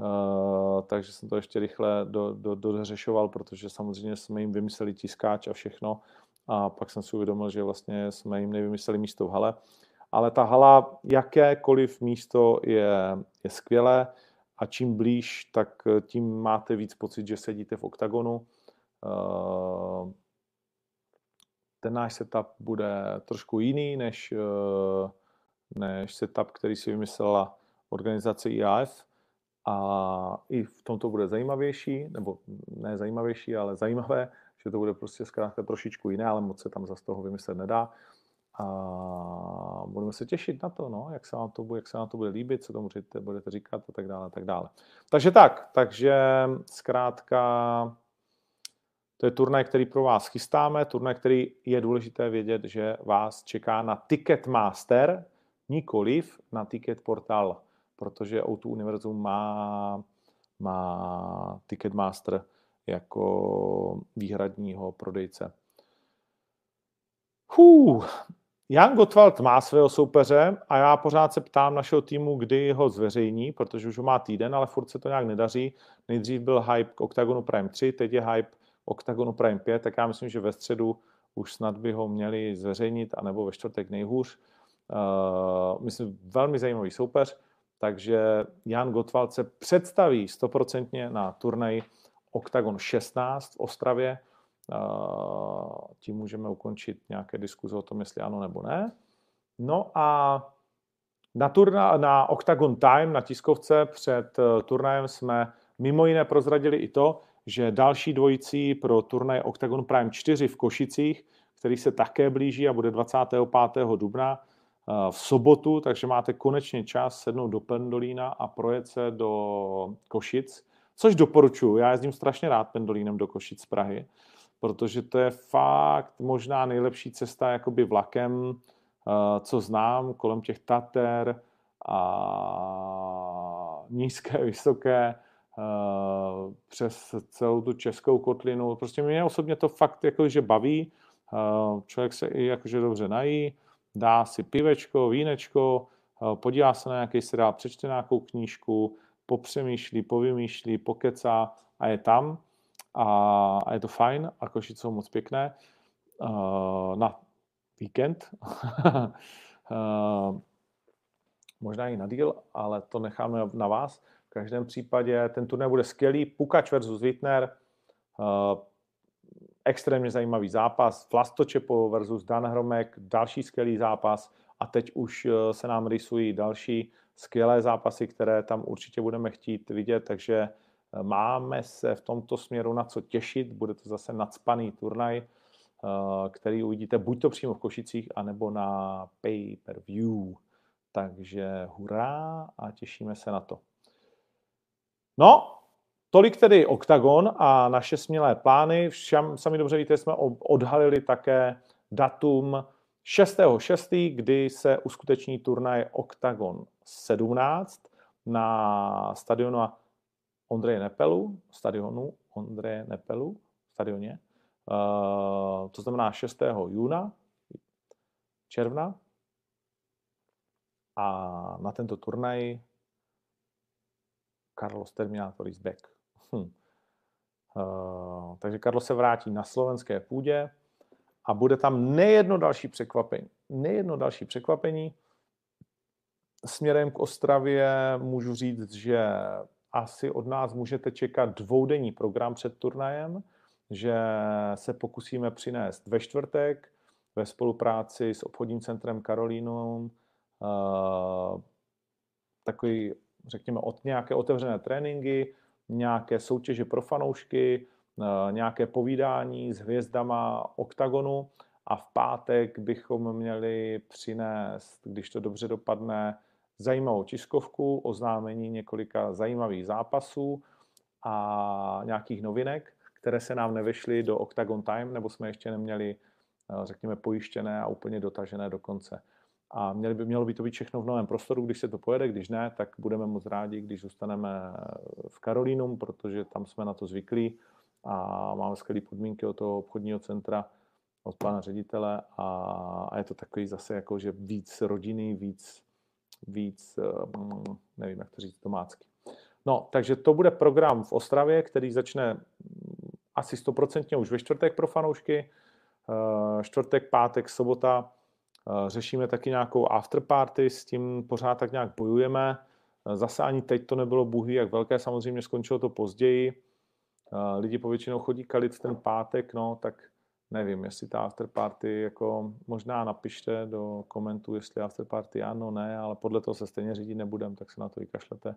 Speaker 1: Uh, takže jsem to ještě rychle do, do, dořešoval, protože samozřejmě jsme jim vymysleli tiskáč a všechno a pak jsem si uvědomil, že vlastně jsme jim nevymysleli místo v hale. Ale ta hala, jakékoliv místo je, je skvělé a čím blíž, tak tím máte víc pocit, že sedíte v oktagonu. Uh, ten náš setup bude trošku jiný než, eh, než setup, který si vymyslela organizace IAF a i v tom to bude zajímavější, nebo ne zajímavější, ale zajímavé, že to bude prostě zkrátka trošičku jiné, ale moc se tam za toho vymyslet nedá. A budeme se těšit na to, no, jak, se vám to, bude, jak se vám to bude líbit, co tomu budete, budete říkat a tak dále, a tak dále. Takže tak, takže zkrátka to je turnaj, který pro vás chystáme, turnaj, který je důležité vědět, že vás čeká na Ticketmaster, nikoliv na Ticket Portal, protože O2 Univerzum má, má Ticketmaster jako výhradního prodejce. Hů, Jan Gottwald má svého soupeře a já pořád se ptám našeho týmu, kdy ho zveřejní, protože už ho má týden, ale furt se to nějak nedaří. Nejdřív byl hype k Octagonu Prime 3, teď je hype Octagonu Prime 5, tak já myslím, že ve středu už snad by ho měli zveřejnit, anebo ve čtvrtek nejhůř. Uh, myslím, velmi zajímavý soupeř, takže Jan Gottwald se představí stoprocentně na turnaj Octagon 16 v Ostravě. Tím můžeme ukončit nějaké diskuze o tom, jestli ano nebo ne. No a na, turna, na Octagon Time, na tiskovce před uh, turnajem jsme mimo jiné prozradili i to, že další dvojicí pro turnaj Octagon Prime 4 v Košicích, který se také blíží a bude 25. dubna eh, v sobotu, takže máte konečně čas sednout do Pendolína a projet se do Košic, což doporučuji. Já jezdím strašně rád Pendolínem do Košic z Prahy, protože to je fakt možná nejlepší cesta jakoby vlakem, eh, co znám, kolem těch Tater a nízké, vysoké, Eh, přes celou tu českou kotlinu. Prostě mě osobně to fakt jakože baví. Člověk se i jakože dobře nají, dá si pivečko, vínečko, uh, podívá se na nějaký seriál, přečte nějakou knížku, popřemýšlí, povymýšlí, pokecá a je tam. A, a je to fajn a Košice jsou moc pěkné. na víkend. možná i na díl, ale to necháme na vás. V každém případě ten turnaj bude skvělý. Pukač versus Wittner, extrémně zajímavý zápas. Vlastočepo versus Dan Hromek, další skvělý zápas. a teď už eh, se nám rysují další skvělé zápasy, které tam určitě budeme chtít vidět, takže eh, máme se v tomto směru na co těšit. Bude to zase nadspaný turnaj, eh, který uvidíte buď to přímo v Košicích, anebo na pay-per-view. Takže hurá a těšíme se na to. No, tolik tedy OKTAGON a naše smělé plány. Všem, sami dobře víte, jsme odhalili také datum 6.6., kdy se uskuteční turnaj Octagon 17 na stadionu Ondreje Nepelu, stadionu Ondreje Nepelu, stadioně, uh, to znamená 6. júna, června. A na tento turnaj Carlos Terminator is back. Hm. Uh, takže Carlos se vrátí na slovenské půdě a bude tam nejedno další překvapení. Nejedno další překvapení. Směrem k Ostravě můžu říct, že asi od nás můžete čekat dvoudenní program před turnajem, že se pokusíme přinést ve čtvrtek ve spolupráci s obchodním centrem Karolínum uh, takový, řekněme, od nějaké otevřené tréninky, nějaké soutěže pro fanoušky, Eh, nějaké povídání s hvězdama OKTAGONu a v pátek bychom měli přinést, když to dobře dopadne, zajímavou tiskovku, oznámení několika zajímavých zápasů a nějakých novinek, které se nám nevešly do Octagon Time, nebo jsme ještě neměli, eh, řekněme, pojištěné a úplně dotažené do konce. A měli by, mělo by to být všechno v novém prostoru, když se to pojede, když ne, tak budeme moc rádi, když zůstaneme v Karolínum, protože tam jsme na to zvyklí a máme skvělé podmínky od toho obchodního centra, od pana ředitele a, a je to takový zase jako, že víc rodiny, víc, víc, um, nevím, jak to říct domácky. No, takže to bude program v Ostravě, který začne mm, asi stoprocentně už ve čtvrtek pro fanoušky. Uh, čtvrtek, pátek, sobota. Uh, řešíme taky nějakou afterparty, s tím pořád tak nějak bojujeme. Uh, zase ani teď to nebylo buhy, jak velké, samozřejmě skončilo to později lidi povětšinou chodí kalit ten pátek, no, tak nevím, jestli ta afterparty, jako možná napište do komentu, jestli afterparty ano, ne, ale podle toho se stejně řídit nebudem, tak se na to vykašlete,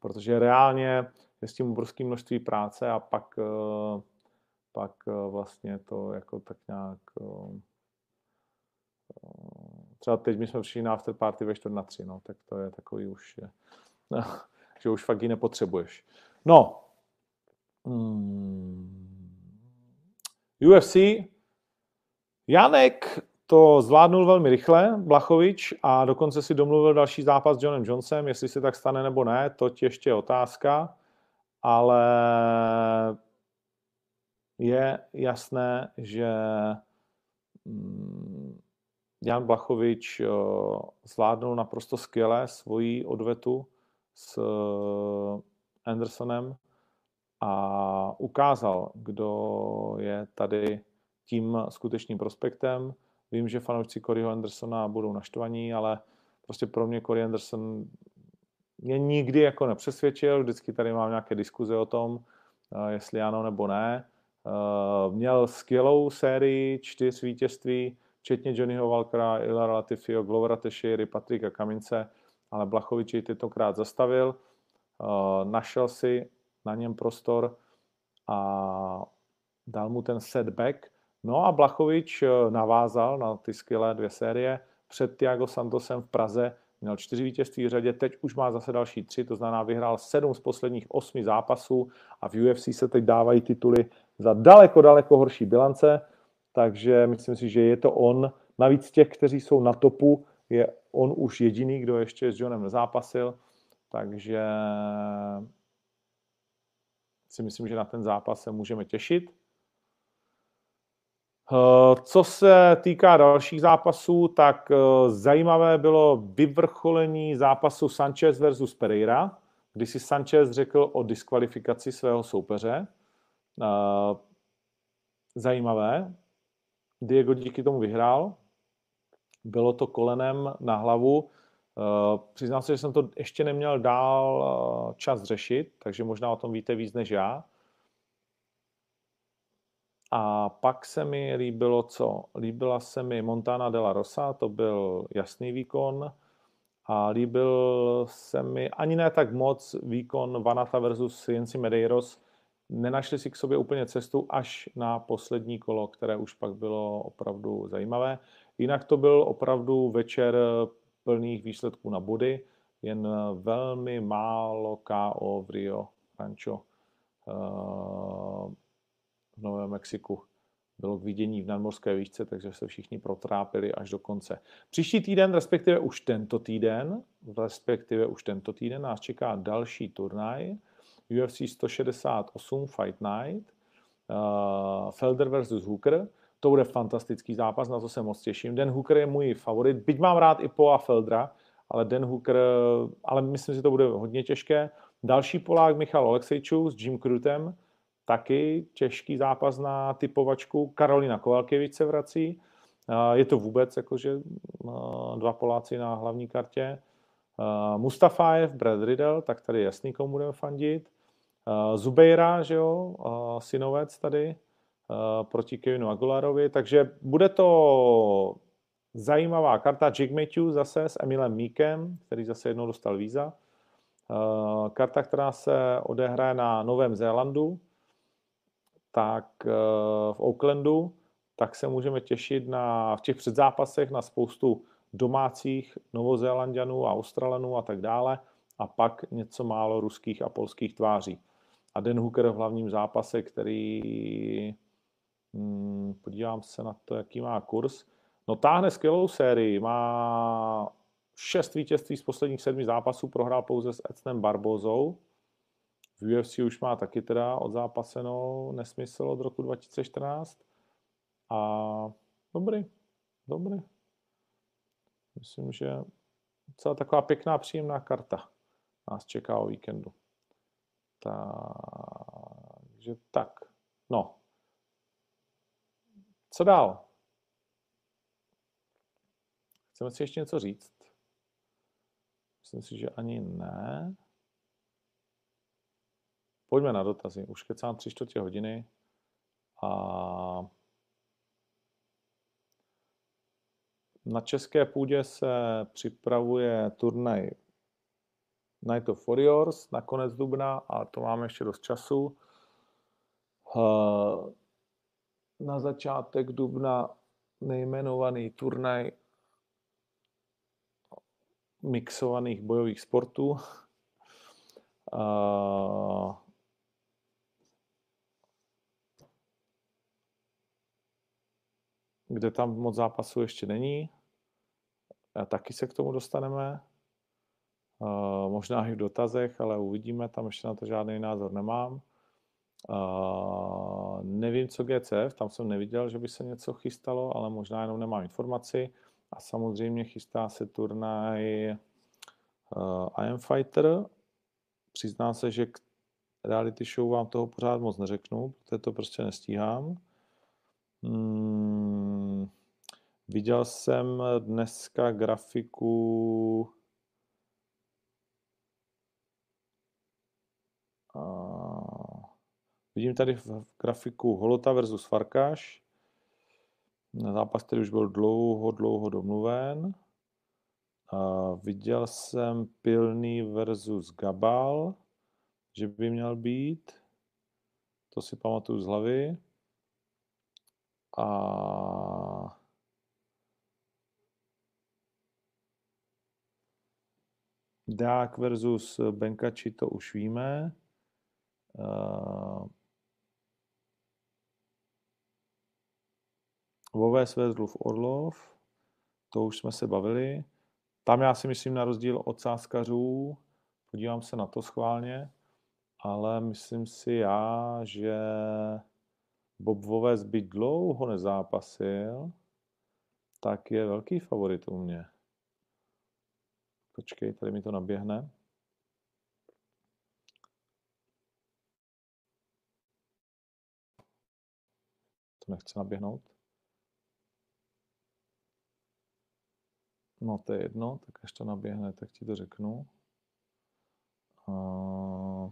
Speaker 1: protože reálně je s tím obrovské množství práce a pak, eh, pak eh, vlastně to jako tak nějak eh, třeba teď my jsme přišli na afterparty ve 4 na 3, no, tak to je takový už, že už fakt ji nepotřebuješ. No, Hmm. UFC. Janek to zvládnul velmi rychle, Blachovič, a dokonce si domluvil další zápas s Johnem Johnsonem, jestli se tak stane nebo ne, to ještě je otázka, ale je jasné, že hmm, Jan Blachovič eh, zvládnul naprosto skvěle svoji odvetu s eh, Andersonem a ukázal, kdo je tady tím skutečným prospektem. Vím, že fanoušci Coreyho Andersona budou naštvaní, ale prostě pro mě Corey Anderson mě nikdy jako nepřesvědčil, vždycky tady mám nějaké diskuze o tom, eh, jestli ano nebo ne. Měl skvělou sérii čtyř vítězství, včetně Johnnyho Walkera, Ilara Latifio, Glovera Teixeira, Patrika Kamince, ale Blachovič ji tentokrát zastavil. Eh, našel si na něm prostor a dal mu ten setback. No a Blachovič eh, navázal na ty skvělé dvě série. Před Tiago Santosem v Praze měl čtyři vítězství v řadě, teď už má zase další tři, to znamená vyhrál sedm z posledních osmi zápasů a v UFC se teď dávají tituly za daleko, daleko horší bilance, takže myslím si, že je to on. Navíc těch, kteří jsou na topu, je on už jediný, kdo ještě s Johnem nezápasil, takže si myslím, že na ten zápas se můžeme těšit. Eh, co se týká dalších zápasů, tak eh, zajímavé bylo vyvrcholení zápasu Sanchez versus Pereira, kdy si Sanchez řekl o diskvalifikaci svého soupeře. Eh, zajímavé. Diego díky tomu vyhrál. Bylo to kolenem na hlavu. Uh, přiznám se, že jsem to ještě neměl dál uh, čas řešit, takže možná o tom víte víc než já. A pak se mi líbilo co? Líbila se mi Montana de la Rosa, to byl jasný výkon. A líbil se mi ani ne tak moc výkon Vanata versus Jensi Medeiros. Nenašli si k sobě úplně cestu až na poslední kolo, které už pak bylo opravdu zajímavé. Jinak to byl opravdu večer plných výsledků na body, jen velmi málo KO v Rio Rancho eh, v Novém Mexiku bylo k vidění v nadmorské výšce, takže se všichni protrápili až do konce. Příští týden, respektive už tento týden, respektive už tento týden nás čeká další turnaj, UFC 168 Fight Night, uh, Felder versus Hooker. To bude fantastický zápas, na to se moc těším. Den Hooker je můj favorit, byť mám rád i Poa Feldra, ale Den Hooker, ale myslím, že to bude hodně těžké. Další Polák Michal Oleksejčů s Jim Krutem, taky těžký zápas na typovačku. Karolina Kovalkevič se vrací. Je to vůbec jakože dva Poláci na hlavní kartě. Mustafaev, Brad Riddle, tak tady jasný, komu budeme fandit. Zubeira, že jo, synovec tady proti Kevinu Aguilarovi, takže bude to zajímavá karta. Jake zase s Emilem Meekem, který zase jednou dostal víza. Karta, která se odehraje na Novém Zélandu, tak eh, v Oaklandu, tak se můžeme těšit na, v těch předzápasech na spoustu domácích Novozélandianů a Australanů a tak dále a pak něco málo ruských a polských tváří. A Den Hooker v hlavním zápase, který, hmm, podívám se na to, jaký má kurz, no táhne skvělou sérii, má šest vítězství z posledních sedmi zápasů, prohrál pouze s Ecnem Barbozou, v UFC už má taky teda odzápasenou nesmysl od roku 2014. A dobrý, dobrý. Myslím, že celá taková pěkná, příjemná karta nás čeká o víkendu. Takže tak, no. Co dál? Chceme si ještě něco říct? Myslím si, že ani ne. Pojďme na dotazy. Už kecám tři čtvrtě hodiny a na české půdě se připravuje turnaj Night of Warriors na konec dubna a to máme ještě dost času. Na začátek dubna nejmenovaný turnaj mixovaných bojových sportů kde tam moc zápasů ještě není. A taky se k tomu dostaneme. Uh, možná i v dotazech, ale uvidíme, tam ještě na to žádný názor nemám. Uh, nevím, co GCF, tam jsem neviděl, že by se něco chystalo, ale možná jenom nemám informaci. A samozřejmě chystá se turnaj uh, I Am Fighter. Přiznám se, že k reality show vám toho pořád moc neřeknu, protože to prostě nestíhám. Hmm, viděl jsem dneska grafiku a, vidím tady v grafiku Holota versus Farkáš. Zápas, který už byl dlouho, dlouho domluven. A viděl jsem Pilný versus Gabal, že by měl být. To si pamatuju z hlavy a Dák versus Benkači, to už víme. Uh, Voves versus Orlov, to už jsme se bavili. Tam já si myslím na rozdíl od sáskařů, podívám se na to schválně, ale myslím si já, že Bob Voves byť dlouho nezápasil, tak je velký favorit u mě. Počkej, tady mi to naběhne. To nechce naběhnout. No to je jedno, tak až to naběhne, tak ti to řeknu. Uh...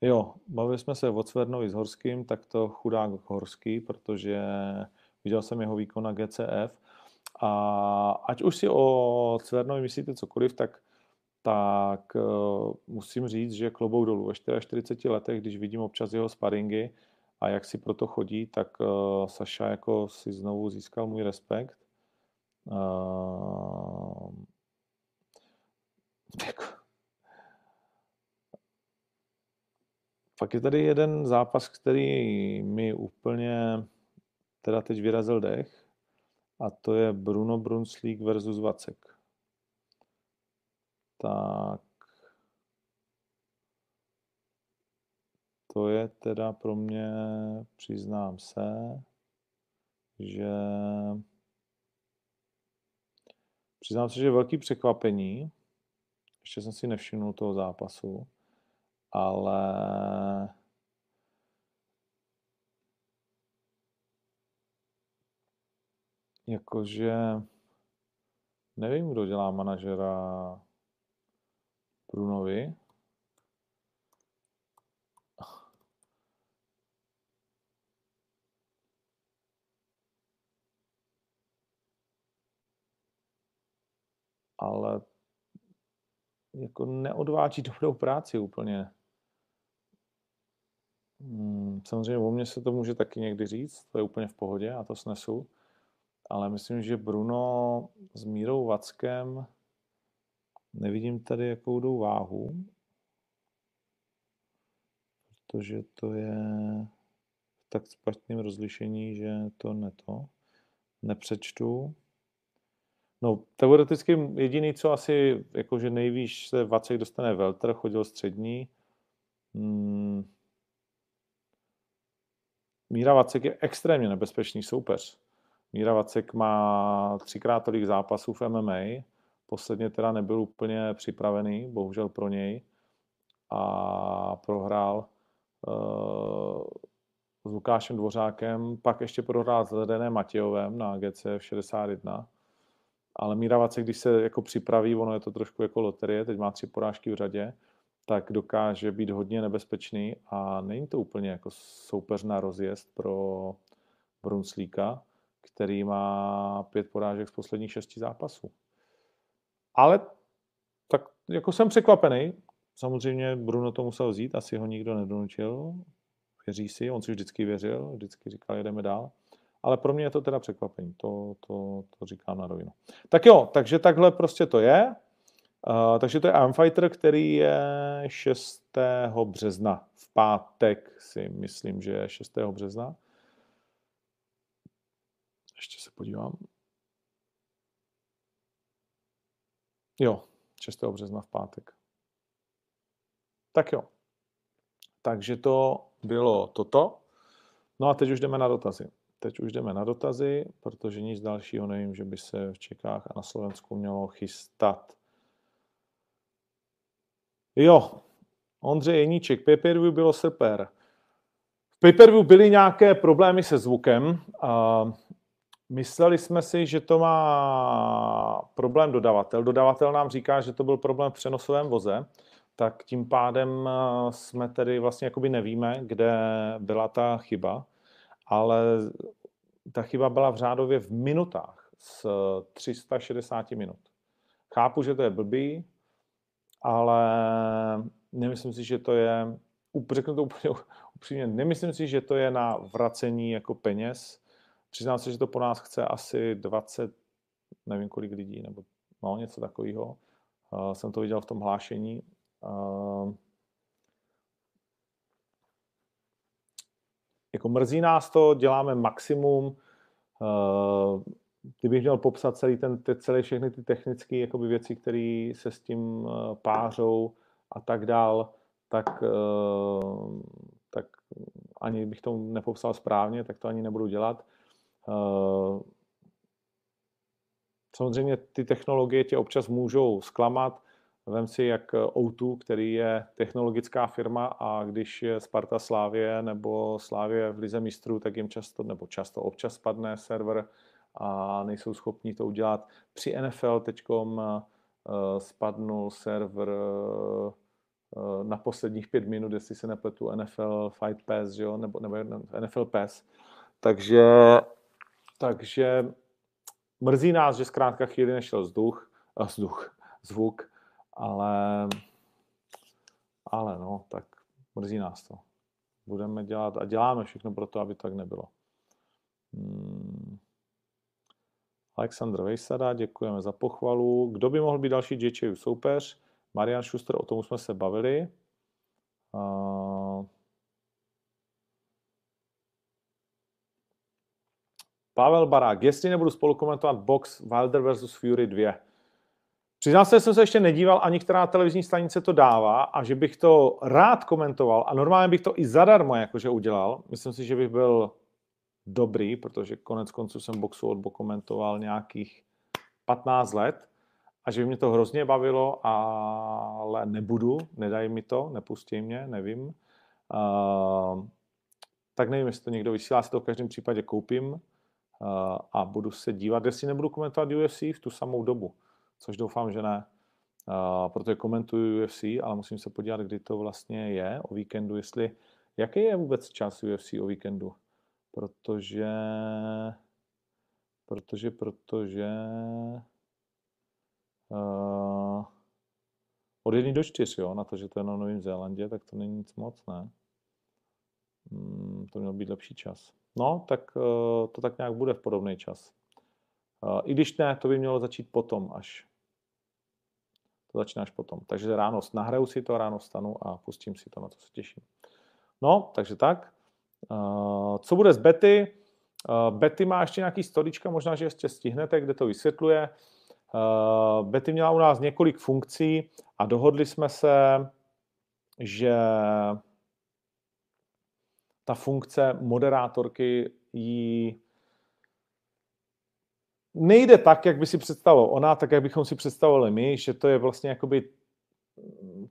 Speaker 1: Jo, bavili jsme se o Cvernovi s Horským, tak to chudák Horský, protože viděl jsem jeho výkon na GCF a ať už si o Cvernovi myslíte cokoliv, tak, tak uh, musím říct, že klobou dolů ve 44 letech, když vidím občas jeho sparingy a jak si proto chodí, tak uh, Saša jako si znovu získal můj respekt. Jako, Pak je tady jeden zápas, který mi úplně teda teď vyrazil dech a to je Bruno Brunslík versus Vacek. Tak to je teda pro mě, přiznám se, že přiznám se, že velký překvapení. Ještě jsem si nevšiml toho zápasu ale jakože nevím, kdo dělá manažera Brunovi. Ale jako neodváží dobrou práci úplně. Hmm, samozřejmě o mně se to může taky někdy říct, to je úplně v pohodě, a to snesu. Ale myslím, že Bruno s Mírou Vackem nevidím tady jakou jdou váhu, protože to je v tak špatném rozlišení, že to ne to nepřečtu. No, teoreticky jediný, co asi, jakože nejvíš se Vacek dostane Veltr, chodil střední. Hmm, Míra Vacek je extrémně nebezpečný soupeř. Míra Vacek má třikrát tolik zápasů v MMA, posledně teda nebyl úplně připravený, bohužel pro něj, a prohrál uh, s Lukášem Dvořákem, pak ještě prohrál s Ledenem Matějovem na GC 61. Ale Míra Vacek, když se jako připraví, ono je to trošku jako loterie, teď má tři porážky v řadě, tak dokáže být hodně nebezpečný a není to úplně jako soupeř na rozjezd pro Brunslíka, který má pět porážek z posledních šesti zápasů. Ale tak jako jsem překvapený. Samozřejmě Bruno to musel vzít, asi ho nikdo nedonučil. Věří si, on si vždycky věřil, vždycky říkal, jedeme dál. Ale pro mě je to teda překvapení, to, to, to říkám na rovinu. Tak jo, takže takhle prostě to je. Uh, takže to je Armfighter, který je 6. března. V pátek si myslím, že je 6. března. Ještě se podívám. Jo, 6. března v pátek. Tak jo. Takže to bylo toto. No a teď už jdeme na dotazy. Teď už jdeme na dotazy, protože nic dalšího nevím, že by se v Čechách a na Slovensku mělo chystat. Jo, Ondřej Jeníček, pay-per-view bylo super. V pay-per-view byly nějaké problémy se zvukem. A mysleli jsme si, že to má problém dodavatel. Dodavatel nám říká, že to byl problém v přenosovém voze, tak tím pádem jsme tedy vlastně jakoby nevíme, kde byla ta chyba, ale ta chyba byla v řádově v minutách z 360 minut. Chápu, že to je blbý, ale nemyslím si, že to je, řeknu to úplně upřímně, nemyslím si, že to je na vracení jako peněz. Přiznám se, že to po nás chce asi 20, nevím kolik lidí, nebo no, něco takového. Uh, jsem to viděl v tom hlášení. Uh, jako mrzí nás to, děláme maximum. Uh, kdybych měl popsat celý ten, ty, celé všechny ty technické jakoby věci, které se s tím eh, pářou a tak dál, tak, eh, tak ani bych to nepopsal správně, tak to ani nebudu dělat. Eh, samozřejmě ty technologie tě občas můžou zklamat. Vem si, jak O2, který je technologická firma a když je Sparta Slávě nebo Slávě v Lize mistrů, tak jim často, nebo často občas spadne server a nejsou schopni to udělat. Při NFL teď uh, spadnul server na posledních pět minut, jestli se nepletu NFL Fight Pass, jo? Nebo, nebo NFL Pass. Takže, takže mrzí nás, že zkrátka chvíli nešel vzduch, vzduch, zvuk, ale, ale no, tak mrzí nás to. Budeme dělat a děláme všechno pro to, aby tak nebylo. Hmm. Aleksandr Vejsada, děkujeme za pochvalu. Kdo by mohl být další JJ soupeř? Marian Schuster, o tom jsme se bavili. Uh, Pavel Barák, jestli nebudu spolu komentovat box Wilder vs. Fury 2. Přiznal se, že jsem se ještě nedíval, ani která televizní stanice to dává a že bych to rád komentoval a normálně bych to i zadarmo jakože udělal. Myslím si, že bych byl dobrý, protože konec konců jsem boxu odbo komentoval nějakých 15 let a že by mě to hrozně bavilo, ale nebudu, nedají mi to, nepustí mě, nevím. Uh, tak nevím, jestli to někdo vysílá, si to v každém případě koupím a budu se dívat, jestli nebudu komentovat UFC v tu samou dobu, což doufám, že ne. Uh, protože komentuju UFC, ale musím se podívat, kdy to vlastně je o víkendu, jestli, jaký je vůbec čas UFC o víkendu protože, protože, protože uh, od jedné do čtyř, jo, na to, že to je na Novém Zélandě, tak to není nic moc, ne? Hmm, to měl být lepší čas. No, tak uh, to tak nějak bude v podobný čas. Uh, I když ne, to by mělo začít potom až. To začíná až potom. Takže ráno nahraju si to, ráno stanu a pustím si to, na to se těším. No, takže tak. Uh, co bude z Betty? Betty má ještě nějaký storička, možná, že ještě stihnete, kde to vysvětluje. Betty měla u nás několik funkcí a dohodli jsme se, že ta funkce moderátorky jí nejde tak, jak by si představoval ona, tak jak bychom si představovali my, že to je vlastně jakoby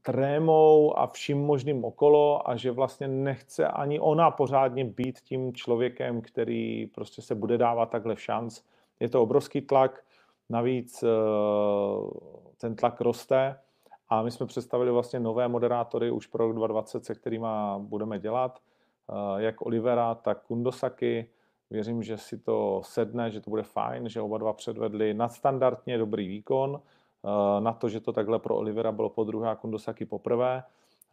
Speaker 1: trémou a vším možným okolo a že vlastně nechce ani ona pořádně být tím člověkem, který prostě se bude dávat takhle v šanc. Je to obrovský tlak, navíc eh, ten tlak roste a my jsme představili vlastně nové moderátory už pro rok 2020, se kterými budeme dělat, jak Olivera, tak Kundosaki. Věřím, že si to sedne, že to bude fajn, že oba dva předvedli nadstandardně dobrý výkon, Eh, na to, že to takhle pro Olivera bylo po druhé a Kundosaki poprvé.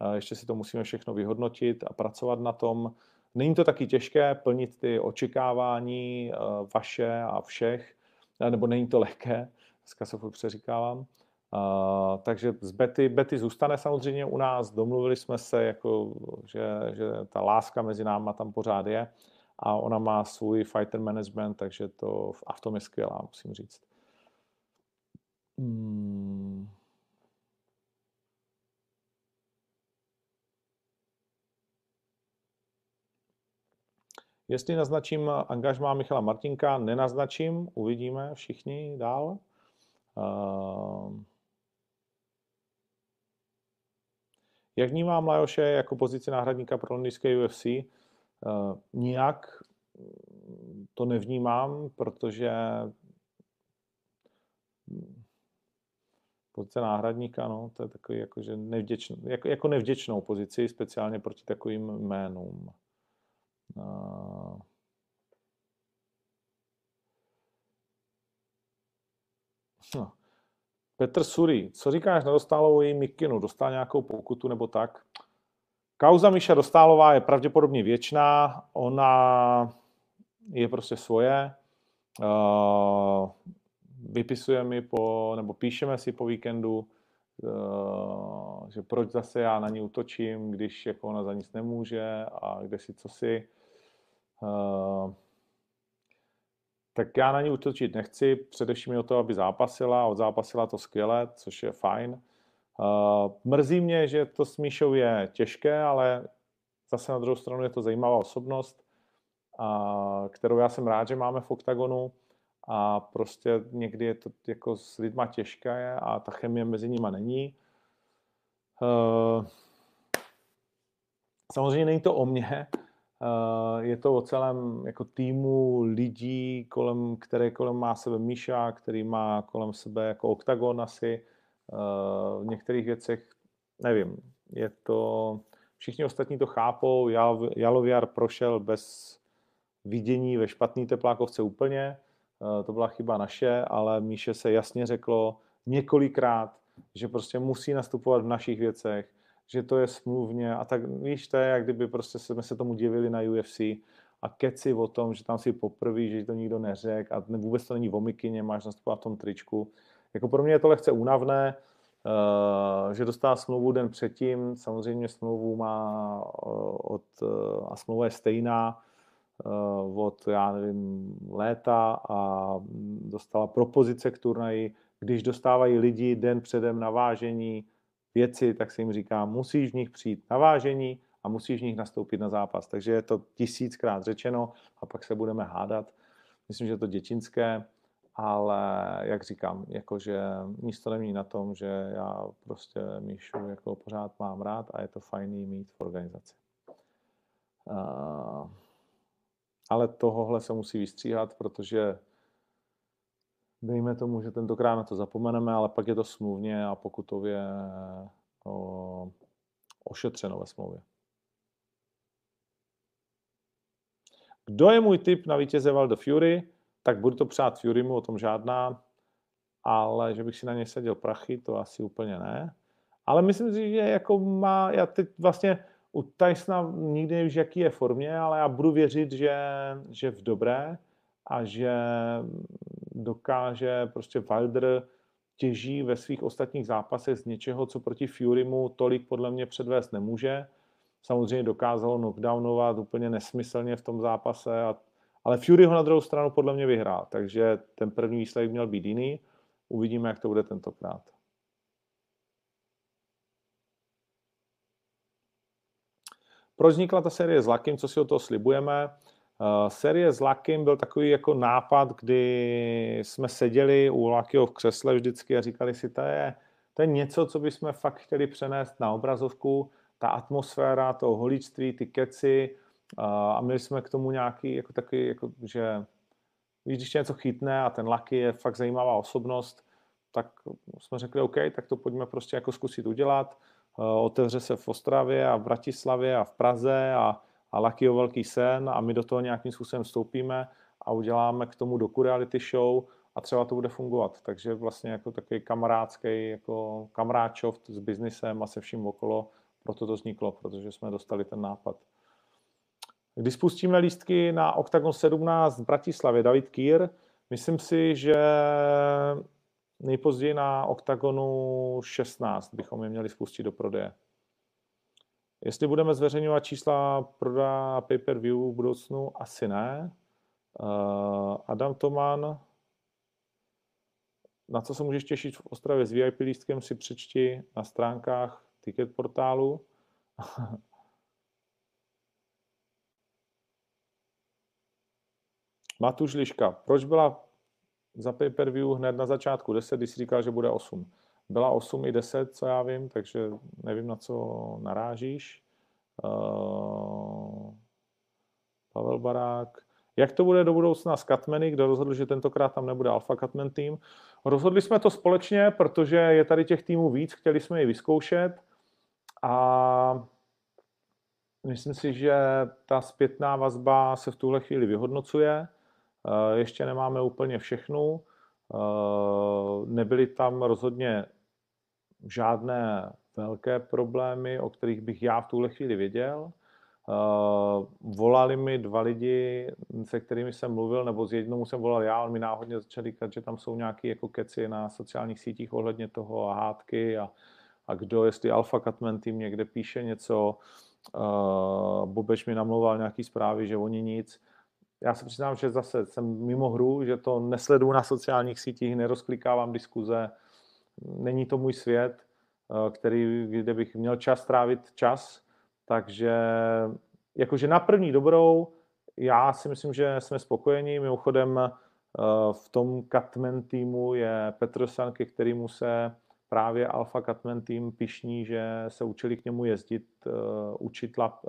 Speaker 1: Eh, ještě si to musíme všechno vyhodnotit a pracovat na tom. Není to taky těžké plnit ty očekávání eh, vaše a všech, nebo není to lehké, dneska se přeříkávám. Uh, takže z Betty, Betty zůstane samozřejmě u nás, domluvili jsme se, jako, že, že ta láska mezi náma tam pořád je a ona má svůj fighter management, takže to a v tom je skvělá, musím říct. Hmm. Jestli naznačím angažmá Michala Martinka, nenaznačím, uvidíme všichni dál. Uh, jak vnímám Lajoše jako pozici náhradníka pro londýnské UFC? Uh, nijak to nevnímám, protože Pozice náhradníka, no, to je takový jakože nevděčný, jako, jako nevděčnou pozici, speciálně proti takovým jménům. Uh, no. Petr Suri, co říkáš na Dostálovou její Mikinu? Dostal nějakou pokutu nebo tak? Kauza Miša Dostálová je pravděpodobně věčná, ona je prostě svoje. Uh, vypisuje mi po, nebo píšeme si po víkendu, uh, že proč zase já na ní utočím, když jako ona za nic nemůže a kde si co si. Uh, tak já na ní utočit nechci, především o to, aby zápasila, odzápasila to skvěle, což je fajn. Uh, mrzí mě, že to s Míšou je těžké, ale zase na druhou stranu je to zajímavá osobnost, a, kterou já jsem rád, že máme v OKTAGONu a prostě někdy je to jako s lidma těžké a ta chemie mezi nimi není. Uh, samozřejmě není to o mně, uh, je to o celém jako týmu lidí, kolem, které kolem má sebe Míša, který má kolem sebe jako oktagon asi. Uh, v některých věcech, nevím, je to, všichni ostatní to chápou, Jaloviar prošel bez vidění ve špatný teplákovce úplně, eh, to byla chyba naše, ale Míše se jasně řeklo několikrát, že prostě musí nastupovat v našich věcech, že to je smluvně a tak víš, to je jak kdyby prostě jsme se tomu divili na UFC a keci o tom, že tam si poprví, že to nikdo neřek a vůbec to není v omikině, máš nastupovat v tom tričku. Jako pro mě je to lehce únavné, uh, že dostává smlouvu den předtím, samozřejmě smlouvu má uh, od, uh, a smlouva je stejná od, já nevím, léta a dostala propozice k turnaji, když dostávají lidi den předem na vážení věci, tak se jim říká, musíš v nich přijít na vážení a musíš v nich nastoupit na zápas. Takže je to tisíckrát řečeno a pak se budeme hádat. Myslím, že je to děčinské, ale jak říkám, jakože místo nemí na tom, že já prostě Míšu jako pořád mám rád a je to fajný mít v organizaci. Uh, ale tohohle se musí vystříhat, protože dejme tomu, že tentokrát na to zapomeneme, ale pak je to smluvně a pokutově o, ošetřeno ve smlouvě. Kdo je můj tip na vítěze Valdo Fury? Tak budu to přát Furymu, o tom žádná, ale že bych si na něj seděl prachy, to asi úplně ne. Ale myslím si, že jako má, já teď vlastně u Tysona nikdy nevíš, jaký je formě, ale já budu věřit, že, že v dobré a že dokáže prostě Wilder těží ve svých ostatních zápasech z něčeho, co proti Furymu tolik podle mě předvést nemůže. Samozřejmě dokázalo knockdownovat úplně nesmyslně v tom zápase, a, ale Fury ho na druhou stranu podle mě vyhrál, takže ten první výsledek měl být jiný. Uvidíme, jak to bude tentokrát. Proč vznikla ta série s Lakim, co si o toho slibujeme? Uh, série s Lakim byl takový jako nápad, kdy jsme seděli u Lakyho v křesle vždycky a říkali si, to je, to je něco, co bychom fakt chtěli přenést na obrazovku, ta atmosféra, to holičství, ty keci uh, a měli jsme k tomu nějaký, jako taky, jako, že víš, když něco chytne a ten Laky je fakt zajímavá osobnost, tak jsme řekli, OK, tak to pojďme prostě jako zkusit udělat. Uh, otevře se v Ostravě a v Bratislavě a v Praze a a Lakyho velký sen a my do toho nějakým způsobem vstoupíme a uděláme k tomu doku reality show a třeba to bude fungovat. Takže vlastně jako takový kamarádský, jako kamaráčov s biznisem a se vším okolo, proto to vzniklo, protože jsme dostali ten nápad. Když spustíme lístky na Octagon 17 v Bratislavě, David Kýr, myslím si, že nejpozději na Octagonu 16 bychom je měli spustit do prodeje. Jestli budeme zveřejňovat čísla proda pay-per-view v budoucnu, asi ne. Uh, Adam Toman, na co se můžeš těšit v Ostravě s VIP lístkem, si přečti na stránkách ticket portálu. Matuš Liška, proč byla za pay-per-view hned na začátku 10, když jsi říkal, že bude 8? Byla 8 i 10, co já vím, takže nevím, na co narážíš. Uh, Pavel Barák. Jak to bude do budoucna s Katmeny, kdo rozhodl, že tentokrát tam nebude Alpha Katman tým? Rozhodli jsme to společně, protože je tady těch týmů víc, chtěli jsme je vyzkoušet a myslím si, že ta zpětná vazba se v tuhle chvíli vyhodnocuje. Uh, ještě nemáme úplně všechnu. Uh, nebyly tam rozhodně žádné velké problémy, o kterých bych já v tuhle chvíli věděl. Uh, volali mi dva lidi, se kterými jsem mluvil, nebo s jednou jsem volal já, on mi náhodně začal říkat, že tam jsou nějaké jako keci na sociálních sítích ohledně toho a hádky a, a kdo, jestli Alfa Catman tým někde píše něco, uh, Bobeš mi namlouval nějaký zprávy, že oni nic. Já se přiznám, že zase jsem mimo hru, že to nesleduju na sociálních sítích, nerozklikávám diskuze, není to můj svět, Eh, který, kde bych měl čas trávit čas, takže jakože na první dobrou, já si myslím, že jsme spokojení. Mimochodem eh, v tom Catman týmu je Petrosan, ke kterému se právě Alfa Catman tým pišní, že se učili k němu jezdit, uh, učit lap,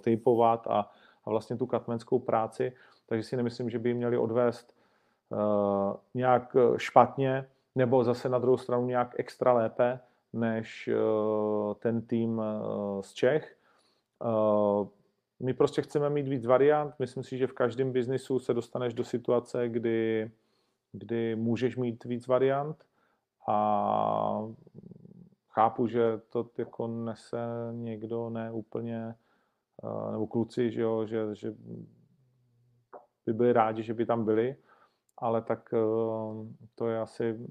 Speaker 1: tejpovat a, a vlastně tu katmenskou práci, takže si nemyslím, že by měli odvést uh, nějak špatně, nebo zase na druhou stranu nějak extra lépe, než ten tým z Čech. My prostě chceme mít víc variant. Myslím si, že v každém biznisu se dostaneš do situace, kdy, kdy můžeš mít víc variant a chápu, že to jako nese někdo ne úplně, nebo kluci, že, jo, že, že by byli rádi, že by tam byli, ale tak to je asi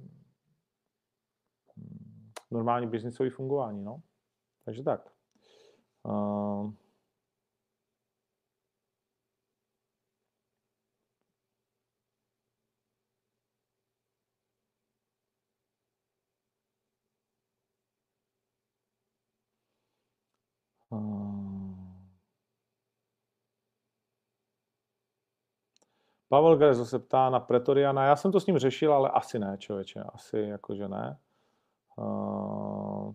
Speaker 1: normální biznisové fungování, no. Takže tak. Uh, Pavel Grezo se ptá na Pretoriana. Já jsem to s ním řešil, ale asi ne, člověče. Asi jakože ne. Uh,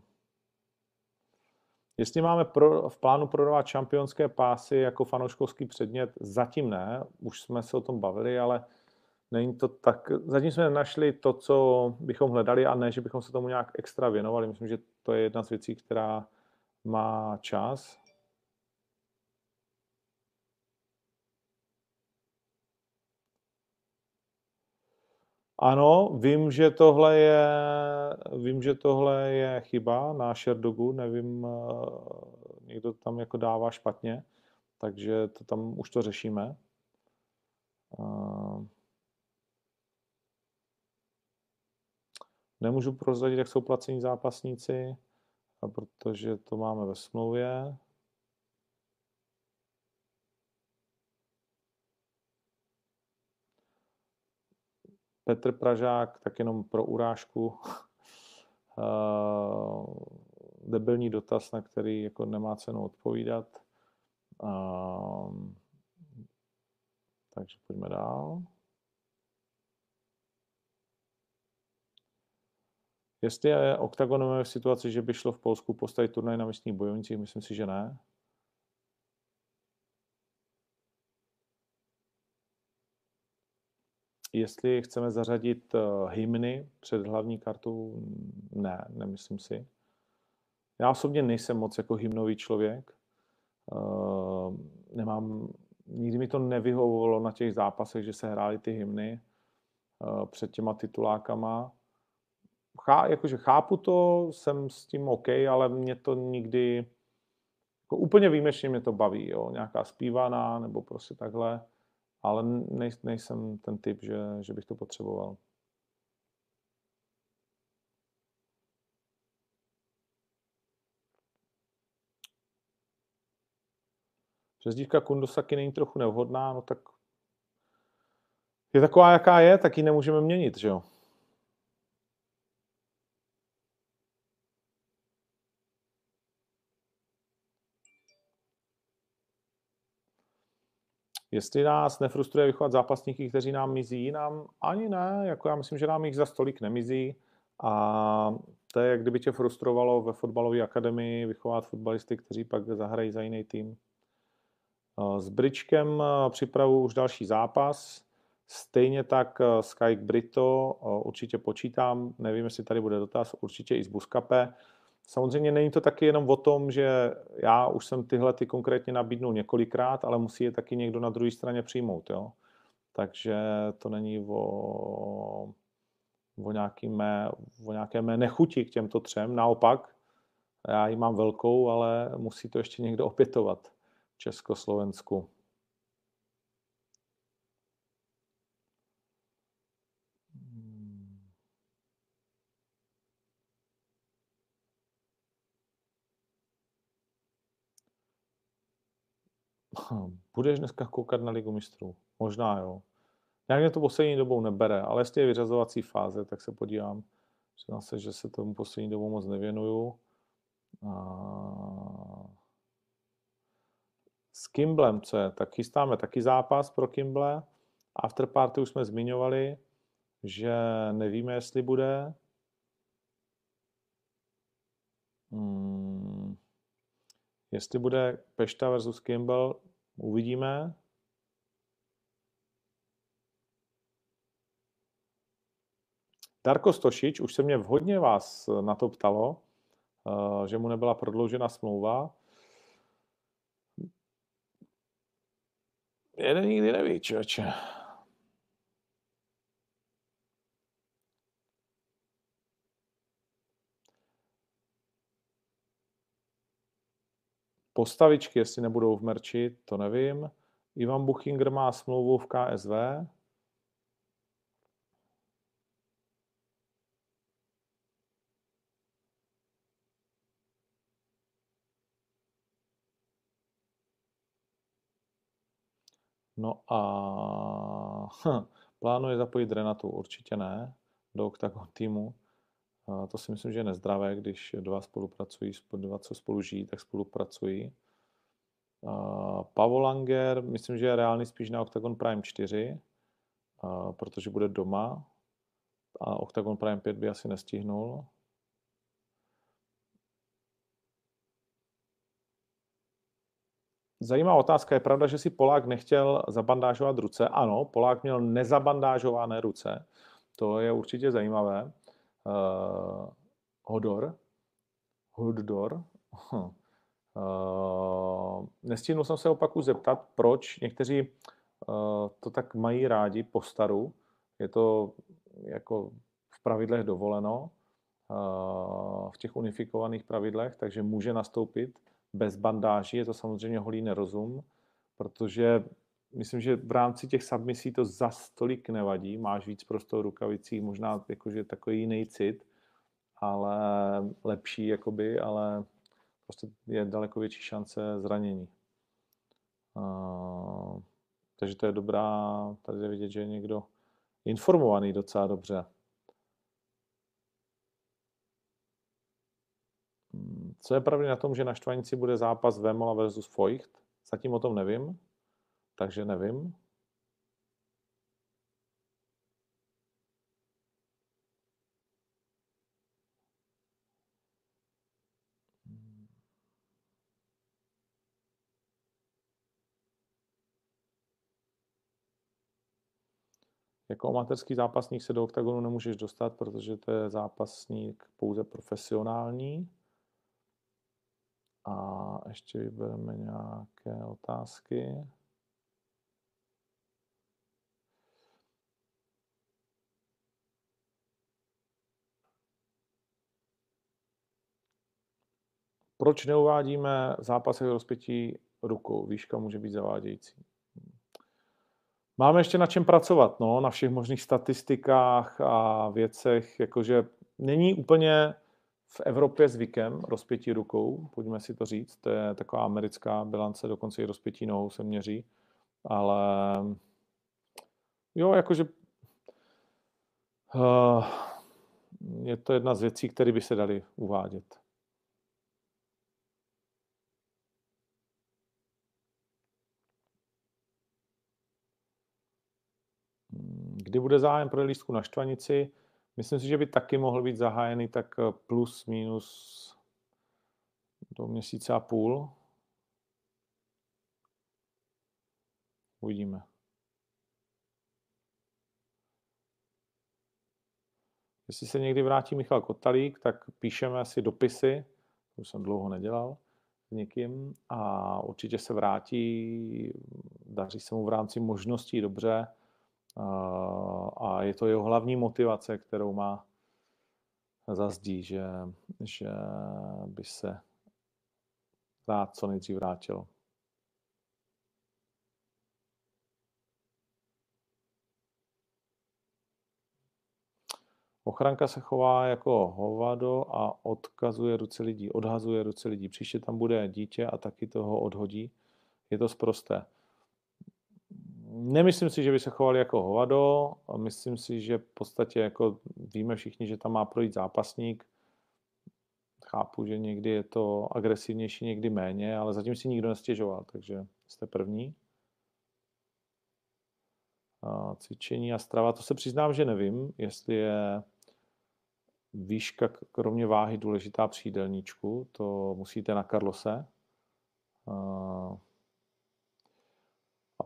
Speaker 1: jestli máme pro, v plánu prodávat šampionské pásy jako fanouškovský předmět, zatím ne. Už jsme se o tom bavili, ale není to tak. Zatím jsme našli to, co bychom hledali a ne, že bychom se tomu nějak extra věnovali. Myslím, že to je jedna z věcí, která má čas. Ano, vím, že tohle je, vím, že tohle je chyba na Sherdogu, nevím, eh, někdo tam jako dává špatně, takže to tam už to řešíme. Eh, nemůžu prozradit, jak jsou placení zápasníci, protože to máme ve smlouvě. Petr Pražák, tak jenom pro urážku, eh, debilní dotaz, na který jako nemá cenu odpovídat. Um, takže pojďme dál. Jestli je OKTAGON v situaci, že by šlo v Polsku postavit turnaj na místních bojovnicích, myslím si, že ne. Jestli chceme zařadit uh, hymny před hlavní kartu, ne, nemyslím si. Já osobně nejsem moc jako hymnový člověk. Uh, nemám, nikdy mi to nevyhovovalo na těch zápasech, že se hrály ty hymny uh, před těma titulákama. Chá, jakože chápu to, jsem s tím OK, ale mě to nikdy jako úplně výjimečně mě to baví, jo? nějaká zpívaná nebo prostě takhle ale nej, nejsem ten typ, že, že bych to potřeboval. Přezdívka Kundosaki není trochu nevhodná, no tak je taková, jaká je, tak ji nemůžeme měnit, že jo? Jestli nás nefrustruje vychovat zápasníky, kteří nám mizí, nám ani ne, jako já myslím, že nám jich za stolik nemizí a to je, jak kdyby tě frustrovalo ve fotbalové akademii vychovat fotbalisty, kteří pak zahrají za jiný tým. S Bričkem připravu už další zápas, stejně tak Skype Brito určitě počítám, nevím, jestli tady bude dotaz, určitě i z Buskape. Samozřejmě není to taky jenom o tom, že já už jsem tyhle ty konkrétně nabídnul několikrát, ale musí je taky někdo na druhé straně přijmout. Jo? Takže to není o, o, nějaký mé, o nějaké mé nechuti k těmto třem. Naopak, já ji mám velkou, ale musí to ještě někdo opětovat v Československu. Budeš dneska koukat na Ligu mistrů? Možná jo. Nějak mě to poslední dobou nebere, ale jestli je vyřazovací fáze, tak se podívám. Přiznám se, že se tomu poslední dobou moc nevěnuju. A... S Kimblem, co je? Tak chystáme taky zápas pro Kimble. Afterparty už jsme zmiňovali, že nevíme, jestli bude. Hmm. Jestli bude Pešta versus Kimball, Uvidíme. Darko Stošič, už se mě hodně vás na to ptalo, že mu nebyla prodloužena smlouva. Jeden nikdy neví, člověče. Postavičky, jestli nebudou v merči, to nevím. Ivan Buchinger má smlouvu v KSV. No a hm, plánuje zapojit Renatu? Určitě ne, do Octagon týmu. A to si myslím, že je nezdravé, když dva spolupracují, dva, co spolu žijí, tak spolupracují. Uh, Pavel Langer, myslím, že je reálný spíš na Octagon Prime 4, uh, protože bude doma a Octagon Prime 5 by asi nestihnul. Zajímavá otázka. Je pravda, že si Polák nechtěl zabandážovat ruce? Ano, Polák měl nezabandážované ruce. To je určitě zajímavé. Uh, Hodor. Hodor. Uh, nestihnul jsem se opaku zeptat, proč někteří uh, to tak mají rádi po staru. Je to jako v pravidlech dovoleno, uh, v těch unifikovaných pravidlech, takže může nastoupit bez bandáží, je to samozřejmě holý nerozum, protože myslím, že v rámci těch submisí to za tolik nevadí, máš víc prostoru rukavicí, možná jakože takový jiný cit, ale lepší jakoby, ale prostě je daleko větší šance zranění. Uh, takže to je dobrá, tady je vidět, že je někdo informovaný docela dobře. Co je pravda na tom, že na Štvanici bude zápas Vemola versus Feucht? Zatím o tom nevím, takže nevím. Jako amatérský zápasník se do oktagonu nemůžeš dostat, protože to je zápasník pouze profesionální. A ještě vybereme nějaké otázky. Proč neuvádíme zápasy rozpětí rukou? Výška může být zavádějící. Máme ještě na čem pracovat, no, na všech možných statistikách a věcech, jakože není úplně v Evropě zvykem rozpětí rukou, pojďme si to říct, to je taková americká bilance, dokonce i rozpětí nohou se měří, ale jo, jakože uh, je to jedna z věcí, které by se daly uvádět. Kdy bude zájem pro lístku na Štvanici? Myslím si, že by taky mohl být zahájený tak eh, plus minus do měsíce a půl. Uvidíme. Jestli se někdy vrátí Michal Kotalík, tak píšeme si dopisy, to už jsem dlouho nedělal s někým, a určitě se vrátí, daří se mu v rámci možností dobře, a je to jeho hlavní motivace, kterou má zazdí, že, že by se rád co nejdřív vrátil. Ochranka se chová jako hovado a odkazuje ruce lidí, odhazuje ruce lidí. Příště tam bude dítě a taky toho odhodí. Je to zprosté. Nemyslím si, že by se chovali jako hovado. Myslím si, že v podstatě jako víme všichni, že tam má projít zápasník. Chápu, že někdy je to agresivnější, někdy méně, ale zatím si nikdo nestěžoval, takže jste první. A cvičení a strava, to se přiznám, že nevím, jestli je výška kromě váhy důležitá při jídelníčku, to musíte na Karlose.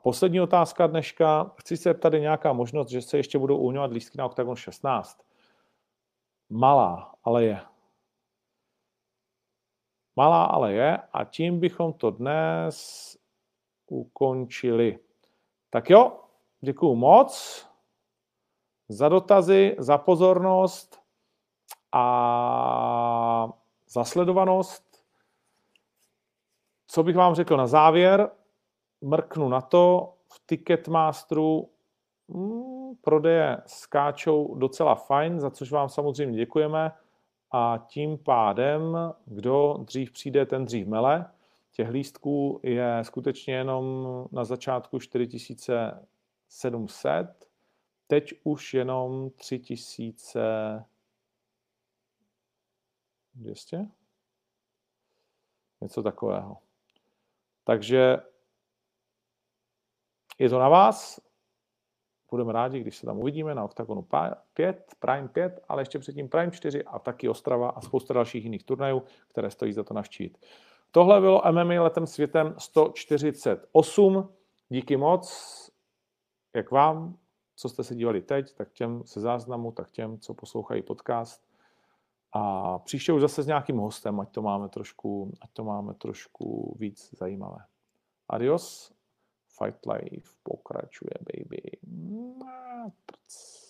Speaker 1: Poslední otázka dneška. Chci se tady nějaká možnost, že se ještě budou uvolňovat lístky na Octagon 16. Malá, ale je. Malá ale je a tím bychom to dnes ukončili. Tak jo, děkuju moc za dotazy, za pozornost a za sledovanost. Co bych vám řekl na závěr? Mrknu na to, v Ticketmasteru hmm, prodeje skáčou docela fajn, za což vám samozřejmě děkujeme. A tím pádem, kdo dřív přijde, ten dřív mele. Těch lístků je skutečně jenom na začátku 4700, teď už jenom 3200. Něco takového. Takže je to na vás. Budeme rádi, když se tam uvidíme na OKTAGONu 5, Prime 5, ale ještě předtím Prime 4 a taky Ostrava a spousta dalších jiných turnajů, které stojí za to navštívit. Tohle bylo MMA letem světem 148. Díky moc, jak vám, co jste se dívali teď, tak těm se záznamu, tak těm, co poslouchají podcast. A příště už zase s nějakým hostem, ať to máme trošku, ať to máme trošku víc zajímavé. Adios. Fight Life pokračuje, baby. Prc.